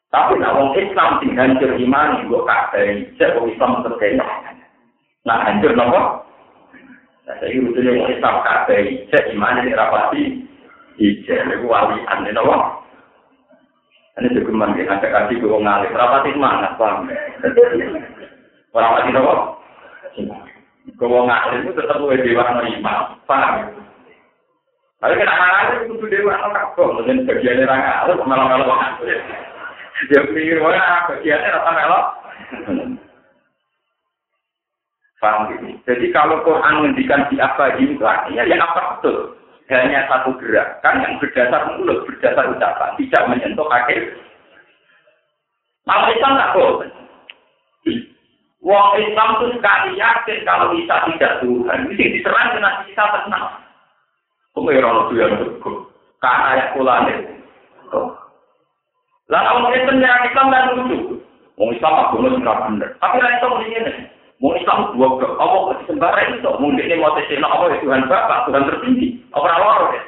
Tapi nak wong Islam sing hancur iman kok Ka'bah cek wong Islam terkena. Nah hancur nama. Nah, saya itu dia mau tetap kafe, saya gimana nih rapati? Ije, aku wali aneh nopo. Ini juga mandi, ada kasih gue ngalih. Rapati mana, bang? Rapati nopo? Gue mau ngalih, itu tetap gue dewa nerima, bang. Tapi kenapa ngalih, itu kudu dewa nopo. Mungkin bagiannya orang ngalih, malah ngalih banget. Dia pikir, wah, bagiannya rapati nopo. Paham gitu? Jadi kalau Quran menghentikan di apa juga, ya, ya apa betul? Hanya satu gerakan yang berdasar mulut, berdasar ucapan, tidak menyentuh kaki. Malah itu nggak boleh. Wong Islam itu sekali yakin kalau bisa tidak Tuhan. Ini diserang dengan bisa tenang. Kok ya itu yang berikut? Karena ayat kulane. Lalu orang Islam yang Islam dan lucu. Wong Islam agama sudah benar. Tapi orang mesti ini. Wong Islam dua ke Allah sembara itu. Mungkin ini mau tesina apa Tuhan Bapak, Tuhan tertinggi. Apa orang ya?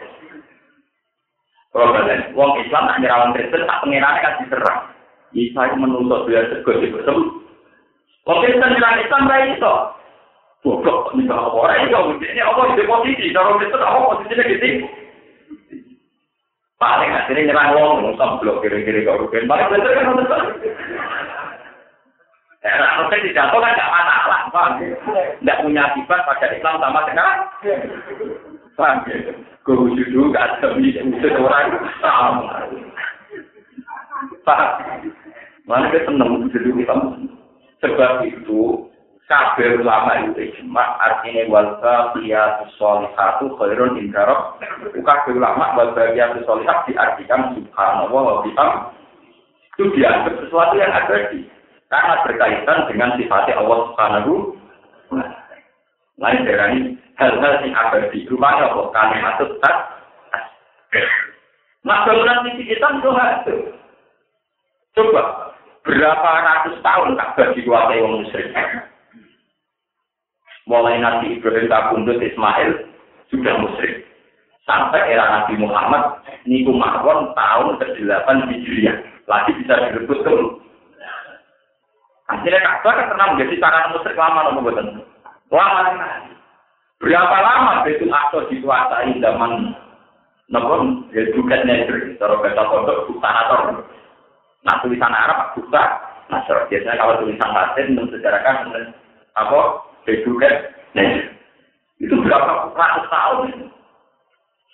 Kalau Wong Islam tak nyerawan Kristen, tak pengirannya kan diserang. Isa itu menuntut dia segera betul. Wong Kristen bilang Islam ra iso. Goblok nek ora iso ini apa di posisi cara Kristen apa posisinya gitu. Paling akhirnya nyerang wong Islam blok kiri-kiri kok rugen. Paling bener kan saya dijatuh kan nggak masalah, paham? Nggak punya akibat pada Islam sama sekarang. Paham? Guru judu gak ada wujud orang sama. Paham? Mana kita seneng judu Islam. Sebab itu kabeh ulama itu ijma artinya wal baqiyatu sholihatu khairun indarab kabeh ulama wal baqiyatu sholihat diartikan subhanallah wa bihamd itu dianggap sesuatu yang abadi karena berkaitan dengan sifatnya Allah Subhanahu Lain darani hal-hal sing abadi. Rupanya apa? Kalimat tak. Nah, bangunan misi kita itu Coba, berapa ratus tahun Ka'bah dikuasai orang musyrik? Mulai Nabi Ibrahim kabundut Ismail sudah musyrik. Sampai era Nabi Muhammad, niku mawon tahun ke-8 Hijriah. Lagi bisa direbut ke Akhirnya Ka'bah kan pernah menjadi sarana musyrik lama nopo betul. Lama Berapa lama Betul Aqsa dikuasai zaman nopo ya juga negeri, cara kata kodok bukanator. Nah tulisan Arab buka, nah biasanya kalau tulisan Latin mensejarahkan apa juga negeri. Itu berapa ratus tahun?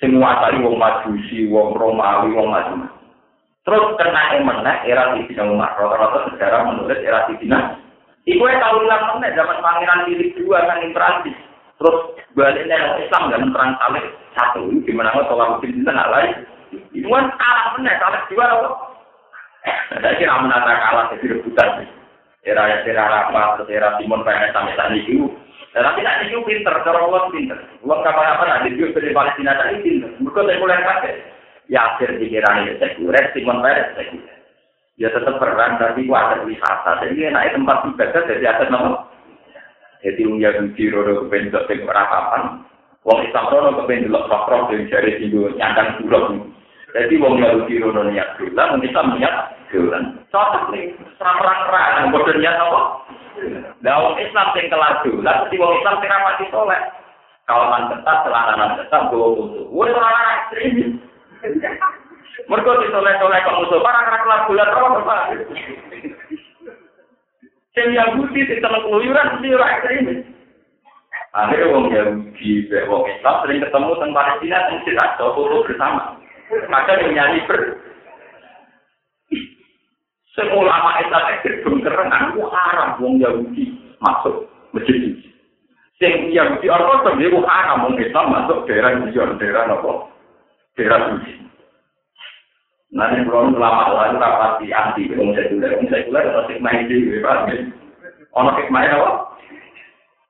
Semua tadi wong Majusi, wong Romawi, wong macam Terus kena emeneh era Sidina Umar. Rata-rata sejarah menulis era Sidina. Iku yang tahu ulang meneh zaman Pangeran Philip dua kan Prancis. Terus baliknya yang Islam dan perang salib satu. Gimana nggak kalau mungkin kita nggak lain. Itu kan kalah meneh salib dua apa? Saya kira menata kalah jadi rebutan. Era era rapat, era Simon Peres sampai saat itu. Tapi nak itu pinter, cara uang pinter. Uang kapan-kapan ada juga dari Palestina tadi pinter. Mereka sekuler pakai. Yasir pikiran ya sekuler, Simon Peres sekuler. Ya tetap perang, tapi gua ada wisata. Jadi naik tempat ibadah jadi atas nama. Jadi Ung Yahudi rodo kepen dok sing ora papan. Wong Islam rodo kepen delok roh dari jari singgo nyandang bulog. Jadi wong Yahudi rodo niat dolan, wong Islam niat dolan. Cocok nih, serang-serang, bodoh niat apa? Lah wong Islam sing kelar dolan, mesti wong Islam sing rapati soleh. Kawaman ketat, celana ketat, bawa musuh. Woi orang. Mereka di soleh-soleh kok musuh, para kelar dolan, apa? Sing Yahudi sing telek keluyuran mesti ora ekstremis. Akhirnya wong Yahudi, wong Islam sering ketemu tentang Palestina yang tidak foto bersama. Maka yang nyanyi ber. Semua ulama Islam ekstrim keren, aku haram wong Yahudi masuk masjid. Sing Yahudi Ortodok itu haram wong Islam masuk daerah Islam, daerah apa? Daerah suci. Nanti kalau lama lalu rapati anti wong sekuler, wong sekuler atau hikmah itu, ono hikmah apa?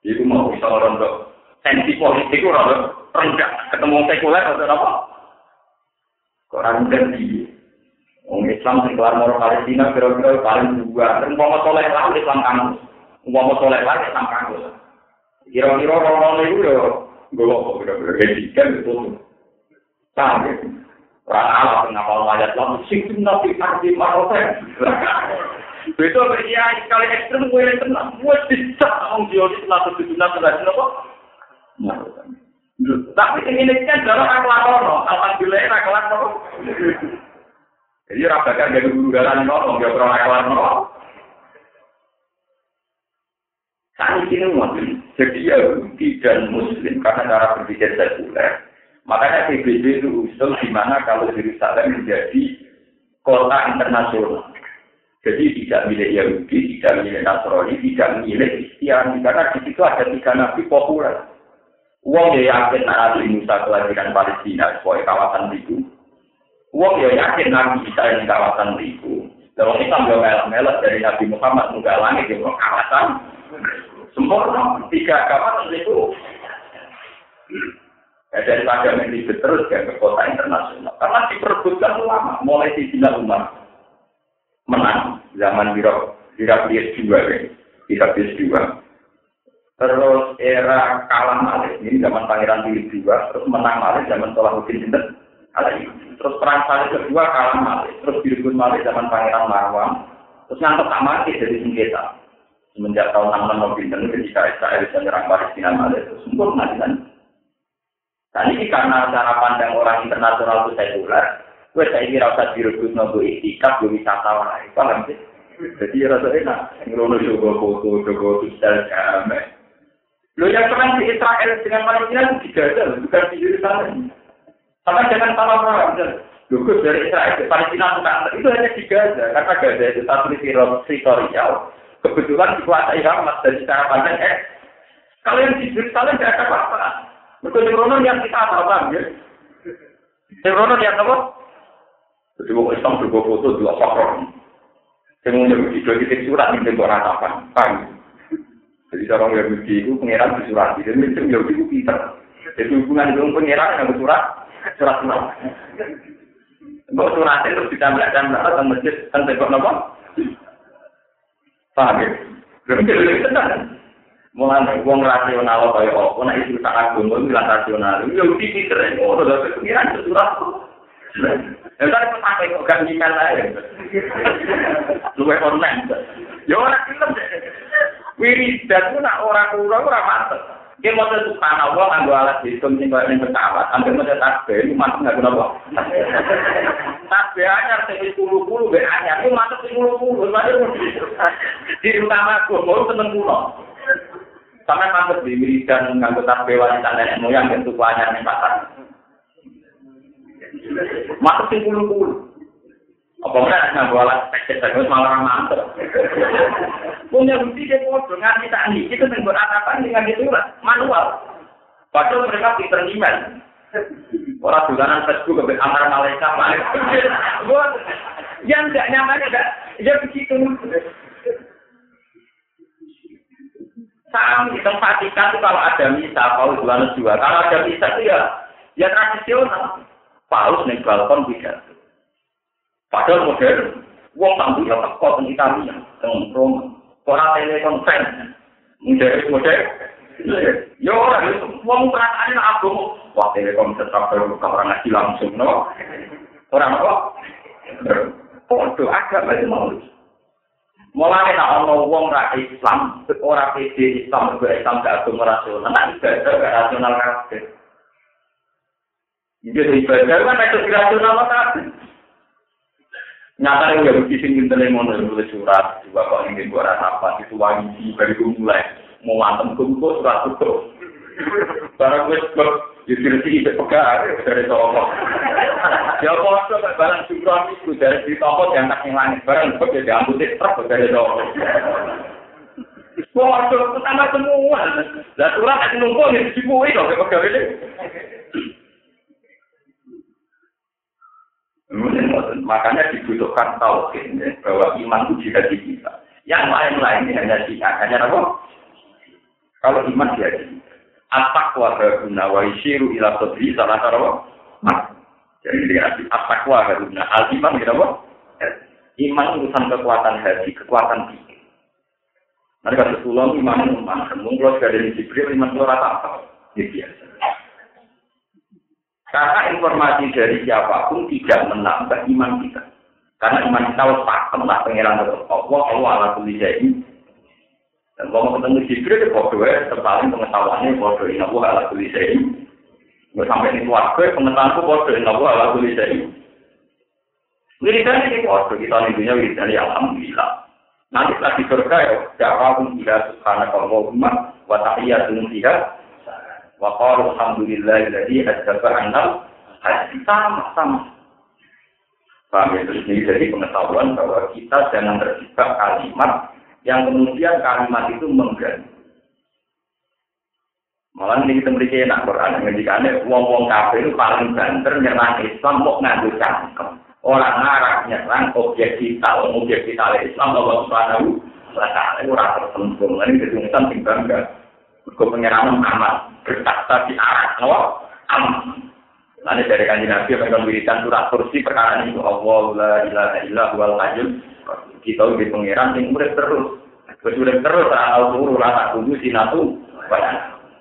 Itu mau bisa orang untuk sensi politik orang rendah ketemu sekuler atau apa? Orang ganti. Wong Islam sing kelar moro Palestina kira-kira paling dua. Dan mau soleh lah Islam kamu. Mau soleh lah Islam kamu. Kira-kira orang-orang itu ya gue kok kira-kira kan itu. Tapi, orang-orang yang ngapal wajah Allah, musikin nanti arti marotek. Itu pria sekali ekstrem, gue yang tenang. Gue bisa ngomong teori setelah sebetulnya setelah itu, kok? Tapi yang ini kan jarak aku lakon, alhamdulillah ini aku lakon. Jadi rapat kan jadi guru dalam nol, nggak pernah aku lakon. Kan ini mungkin jadi ya dan muslim karena cara berpikir sekuler. Makanya PBB itu usul di mana kalau Yerusalem menjadi kota internasional. Jadi tidak milik Yahudi, tidak milik Nasrani, tidak milik Kristiani. Karena di situ ada tiga nabi populer. Uang ya yakin Nabi Musa kelahiran Palestina sebagai kawasan itu. Uang ya yakin Nabi Isa yang kawasan itu. Kalau kita nggak melek-melek dari Nabi Muhammad nggak langit di kawasan sempurna tiga kawasan itu Ya, daripada meribet terus ke kota internasional. Karena diperbutkan ulama, mulai di Cina Umar. Menang zaman Biro, Heraklius juga, Heraklius juga. Terus era kalah Malik, ini zaman Pangeran Philip juga. Terus menang Malik zaman Salahuddin Sinten. Terus perang Salib kedua kalah Malik. Terus direbut Malik zaman Pangeran Marwam. Terus ngantuk tak mati dari sengketa. Semenjak tahun 66 Pinten ketika Israel bisa menyerang Palestina Malik. Terus sempurna di ini karena cara pandang orang internasional itu sekuler, gue saya kira usah direbut nopo itikaf, gue wisata wae, paham sih? Jadi rasa enak, ngerono juga foto, juga sosial kame. Lo yang keren di Israel dengan Palestina itu digagal, bukan di Yerusalem. Karena jangan salah paham, Lugus dari Israel ke Palestina bukan itu hanya di Gaza, karena Gaza itu satu teritorial. Kebetulan dikuasai Hamas dari cara pandang eh. Kalau yang di Yerusalem tidak ada apa-apa. Mereka Rono yang kita apa bang ya? Rono yang apa? Jadi mau Islam juga foto dua faktor. Yang mau video kita surat nih tembok ratapan, bang. Jadi orang Yahudi itu pengiran di surat. Jadi itu Yahudi itu. Jadi hubungan dengan pengiran yang surat, surat surat. Kok surat itu ditambah dan masjid kan tembok nopo? Paham ya? Jadi tenang. Mulai wong rasional kaya apa, nek isu tak agama bilang rasional. Yahudi pinter, oh udah pengiran surat. Ya kan sampai kok gak nyimpen ae. Luwe online. Ya ora film. Wiridan ku nak ora kura ora mantep. Ki maca subhanallah nganggo alat hitung sing koyo ning pesawat, ambil maca tasbih iki mantep nganggo napa? Tasbih anyar sing 10 10 be anyar ku mantep sing 10 10. Di utama ku mau seneng kulo. Sampai mantep di wiridan nganggo tasbih wanita nenek moyang bentuk anyar ning pasar. Masuk sing puluh Apa enggak nggak alat teknik terus malah mantep. Punya bukti dia foto nganti tak nih itu nggak apa dengan itu manual. Padahal mereka pinter email. Orang dolanan Facebook ke malaikat malaikat. Yang tidak nyaman ada, ya begitu. Sama di tempat ikan itu kalau ada misa, kalau bulan dua, kalau ada misa itu ya, ya tradisional. paus ning balkon pidato. Padahal modern, wong tamu ya teko teng Italia, teng Roma. Ora telekonferensi. Modern modern. Yo ora wong perasaane aku wah tetap perlu orang ngaji langsung no. Ora apa? Foto agama itu mau. Mulai nak ono wong ra Islam, ora pede Islam, ora Islam gak agama rasional, nak ibadah gak rasional kabeh. Jadi ibadah kan itu rasional tapi nyata yang gak begitu sing ngintele ngono nulis surat juga kok ingin buat apa itu wangi dari mulai. Mau mantem kumpul surat itu barang wis kok jadi sih pegang dari toko ya kan barang syukuran itu dari di toko yang tak langit barang kok jadi ambil truk dari toko Waduh, pertama semua. Lah surat aku numpuk di sini, kok pegang ini. Makanya dibutuhkan tauhid ya, bahwa iman itu jika kita. Yang lain-lain hanya jika hanya apa? Kalau iman dia At-taqwa guna wa isyiru ila sadri salah satu Jadi dia at-taqwa guna al-iman apa? Iman urusan kekuatan hati, kekuatan pikir. Kalau pulang iman iman, mungkin kalau sudah dari Jibril iman itu rata apa? Ini biasa. Karena informasi dari siapa pun tidak menambah iman kita. Karena iman kita harus pakem lah pengiran Allah, Allah ala kulli Dan kalau ketemu Jibril, itu bodoh ya, terpaling pengetahuannya bodoh. Ini Allah ala kulli Nggak sampai ini keluarga, pengetahuanku bodoh. Ini Allah ala kulli Wiridan ini bodoh, kita dunia wiridan ya Alhamdulillah. Nanti setelah di surga ya, dakwahum ila subhanakallahumma wa tahiyyatun fiha Wa qalu alhamdulillah alladzi adzaba annal haji sama sama. Paham ya? Ini jadi pengetahuan bahwa kita jangan terjebak kalimat yang kemudian kalimat itu mengganti. Malah ini kita memiliki enak Quran jika wong-wong kafir itu paling banter nyerang Islam mau ngadu cangkem. Orang ngarang nyerang objek vital, objek vital Islam Allah Subhanahu wa taala itu rasa tersentuh. Ini ketunggutan tinggal enggak. Kau pengirangan amat bertakta di arah no am Nanti dari kanji Nabi yang wiridan surat kursi perkara ini Allah la ilaha illa wal hayyul kita di pangeran yang murid terus. Terus murid terus al turu rasa kudu sinatu.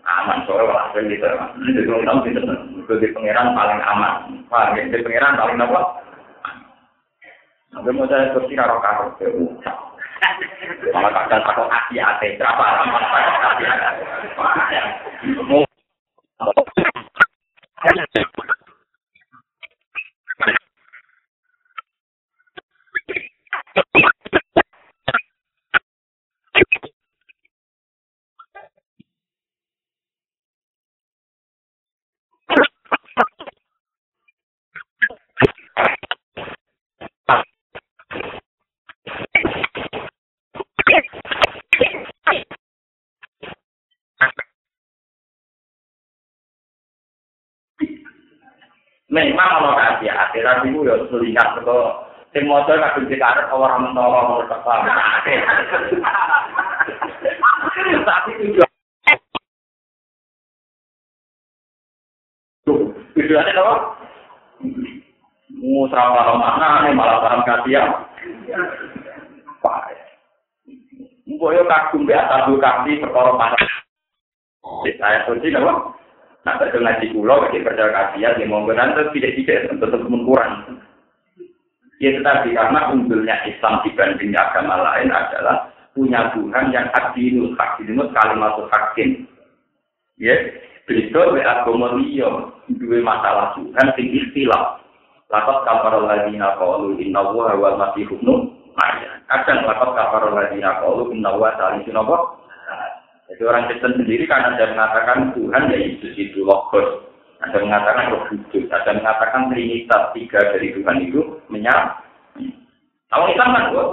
Aman soalnya walaupun gitu itu tahu sih itu di pangeran paling aman. Paham di pangeran paling apa? Sampai mau saya kursi karo karo Malah kadang takut hati hati berapa lama hati Memang ono kasih hati, tapi itu ya melihat ke sing motor nak kunci karet ora mentara ora kesal. Tapi itu ada apa? Musra malam mana nih malam malam kasihan. Boyo kagum ya tabu kami perkara mana? Saya kunci apa? Nah, terkena di pulau, kita percaya kasihan, dia mau berantem, tidak tidak, tetap mengurang. Ya tetapi karena unggulnya Islam dibanding agama lain adalah punya Tuhan yang adilul hakim kalimat hakim. Ya, beda we agama liya duwe masalah Tuhan sing istilah. Lakat kafar alladziina qalu inna wa wal masih ibnu Kadang lakat kafar alladziina qalu inna wa salisun? Jadi orang Kristen sendiri kan ada mengatakan Tuhan ya Yesus itu logos. Ada mengatakan roh kudus, ada mengatakan trinitas tiga dari Tuhan itu menyala. Kalau kita kan gue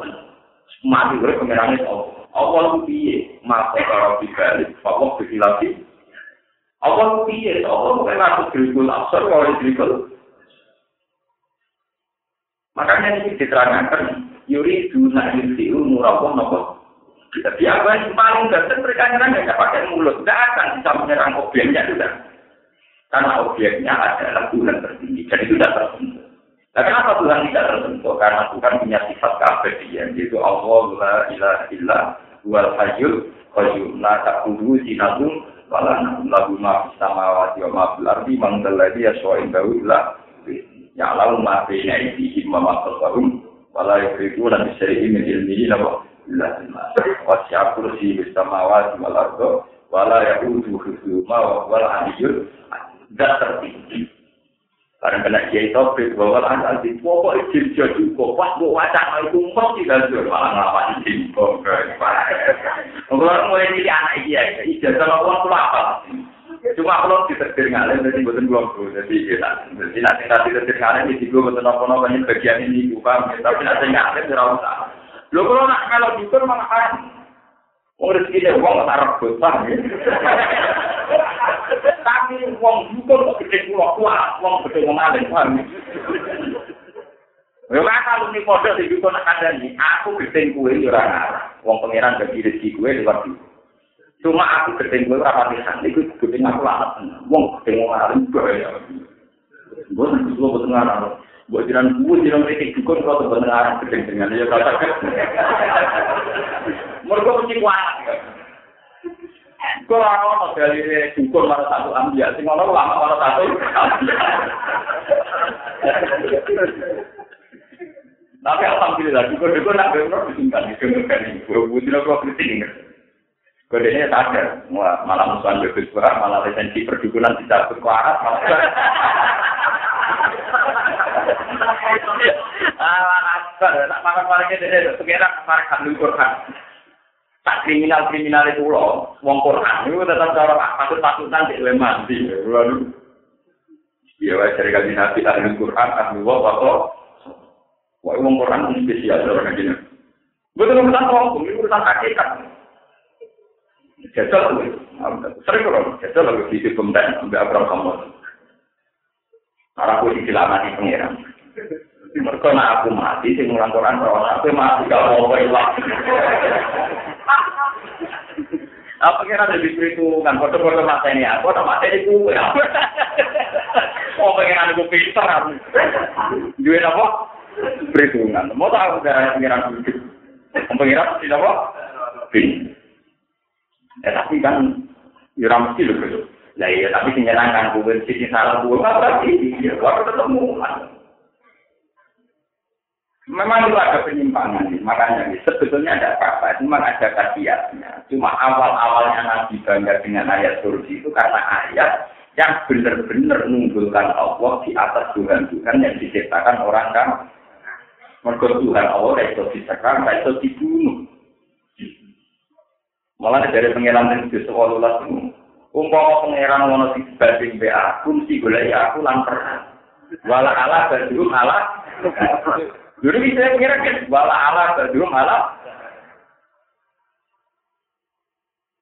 mati gue pengirannya Allah. Allah piye? Masa kalau dibalik, Allah lagi. Allah piye? Allah bukan aku dirikul absor kalau dirikul. Makanya ini diterangkan Yuri duna yusiu murabah nopo. Tapi apa yang paling dasar mereka nyerang ya pakai mulut, tidak akan bisa menyerang objeknya sudah. Karena objeknya adalah Tuhan tertinggi, jadi sudah tersentuh. Nah, kenapa Tuhan tidak tersentuh? Karena Tuhan punya sifat keabadian, yaitu Allah la ilaha illa wal hayyul qayyum la ta'khudhuhu sinatun wa la lahu ma fis samawati wa ma fil ardi man dzalladzi yashfa'u illa ya lahu ma baina aydihim wa ma khalfahum wa la yuhituna bi shay'in min ilmihi illa bima wa si'a kursi bis samawati wal ardi wa la ya'uduhu hifdhuhuma wa huwal aliyyul zat tertinggi. Karena kena kiai topik bahwa anak di pokok izin jadi kok pas bu wacana itu mau tidak jual malah ngapa izin kok Kalau mulai jadi anak iya, ijazah lawan pulau apa? Cuma kalau ditetir ngalir jadi bukan belum tuh, jadi kita jadi nanti nanti ditetir ngalir di gue bukan apa apa ini bagian ini bukan, tapi nanti ngalir tidak usah. Lo kalau nak kalau dikur malah kan, oh rezeki deh uang tak rebut Tapi wong dukun kok gede kula kuat, wong gede ngalih paham. Ya mak kalau ni padha sing dukun kandhani, aku gede kuwe ya ora. Wong pangeran bagi rezeki kuwe lewat. Cuma aku gede kuwe ora pati san, iku gede aku laknat. Wong gede ngalih bahaya. Boten kulo boten ngarah. Buat jiran kuwe jiran rezeki dukun kok boten ngarah gede dengan ya kata. Mergo mesti kuat. Kalau orang dari syukur mana satu ambil, sing orang lama mana satu. Tapi alhamdulillah, syukur syukur nak berurut disimpan di kemudian ini. Gue butuh nopo kritik sadar, malah musuhan bebas berat, malah lisensi perdukunan tidak berkuarat, malah. Ah, nakal, nak makan makan ini, sekarang makan lukur kan. Tak kriminal kriminal itu loh, wong Quran itu tetap cara patutan di dalam mandi. Lalu, ya wajah dari kali nabi ahli Quran ahli wah atau wah wong Quran ini spesial orang begini. Betul urusan hukum, ini urusan hakikat. Jajal lagi, sering kalau jajal lagi di situ pemben, ambil Abraham kamu. Arah aku di di pengiran. Mereka aku mati, sing ngulang Quran, aku mati gak mau. Apa kira ada di situ kan foto-foto mata ini aku atau mata ini gue Oh pengen aku pintar aku. Jual apa? Perhitungan. Mau tahu darah pengiran itu? Pengiran tidak apa? Pin. Ya tapi kan ya mesti loh Lah iya tapi menyenangkan gue sini salah gue berarti. Ya waktu ketemu. Memang itu ada penyimpangan, makanya sebetulnya ada apa-apa, cuma ada kajiannya. Cuma awal-awalnya Nabi bangga dengan ayat surga itu karena ayat yang benar-benar menunggulkan Allah di atas Tuhan-Tuhan yang diciptakan orang kan. Mereka Tuhan Allah itu disekar, itu dibunuh. Malah dari pengiran yang di sekolah itu, umpama pengiran mau dibanding be aku, mesti gue aku lantar. Wala ala badu ala Dulu bisa kira kan, wala ala berdua malah.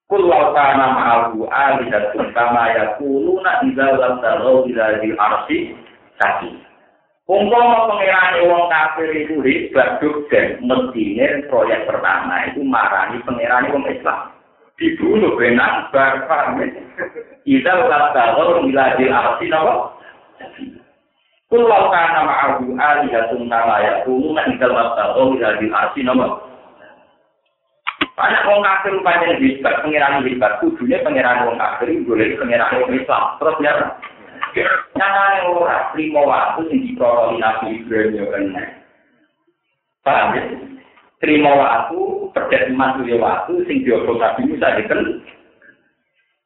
Kul wa kana ma'ahu alihatun kama yakuluna idza lam tarau ila di arsi kaki. Umpama pengiran wong kafir itu hebat dan mestine proyek pertama itu marani pengiran wong Islam. dibunuh benar barang kita kata miladi arti apa Kulau kana ma'ahu alihatun nama ya kumunan dalam tahu miladi arti nama banyak orang kafir rupanya hebat, pengiran hebat, kudunya pengiran orang kafir, boleh pengiran orang Islam. Terus ya, nyatanya orang lima waktu yang diprololi Nabi Ibrahim ya kan. Paham ya? Terima waktu, pedet iman waktu, sing diobong Nabi Musa diken.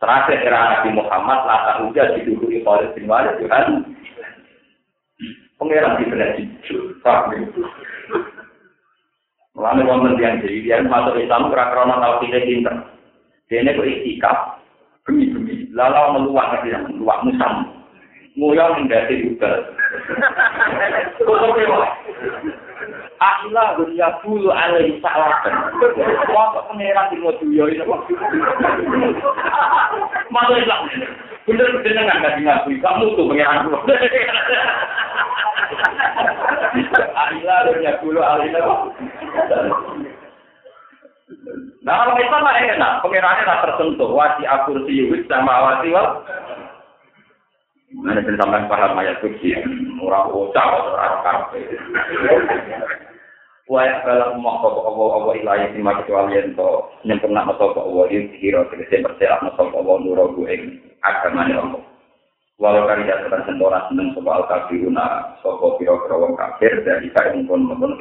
Terakhir era Nabi Muhammad, lata uja didukui oleh bin Walid, ya kan. Pengiran di benar jujur, paham ya? Mulane wonten yang jadi dia masuk Islam ora krana tau pilih pinter. Dene kok ikhtikaf bumi-bumi. Lalu meluak ngerti ya, meluak musam. Nguyang mendati juga. Kok Akilah dunia bulu alai salakan. Wah, pangeran di mau duyo ini. Masuk Islam. Bener-bener nggak ngakui. Kamu tuh pangeran Alila dunia bulu alila. Nah kalau Islam lah enak, pengirannya tak tersentuh. Wasi akur siwit sama wasi wal. Mana sampai paham ayat suci, orang ucap orang kafe. Wah, kalau mau kok apa apa ilahi sima kecuali ento nyempurna atau kok Allah ini kira tegese percaya atau kok Allah nuro gue agama Allah. walau kali datang sentora seneng soal kafiruna sopo piro piro kafir dari kain pun pun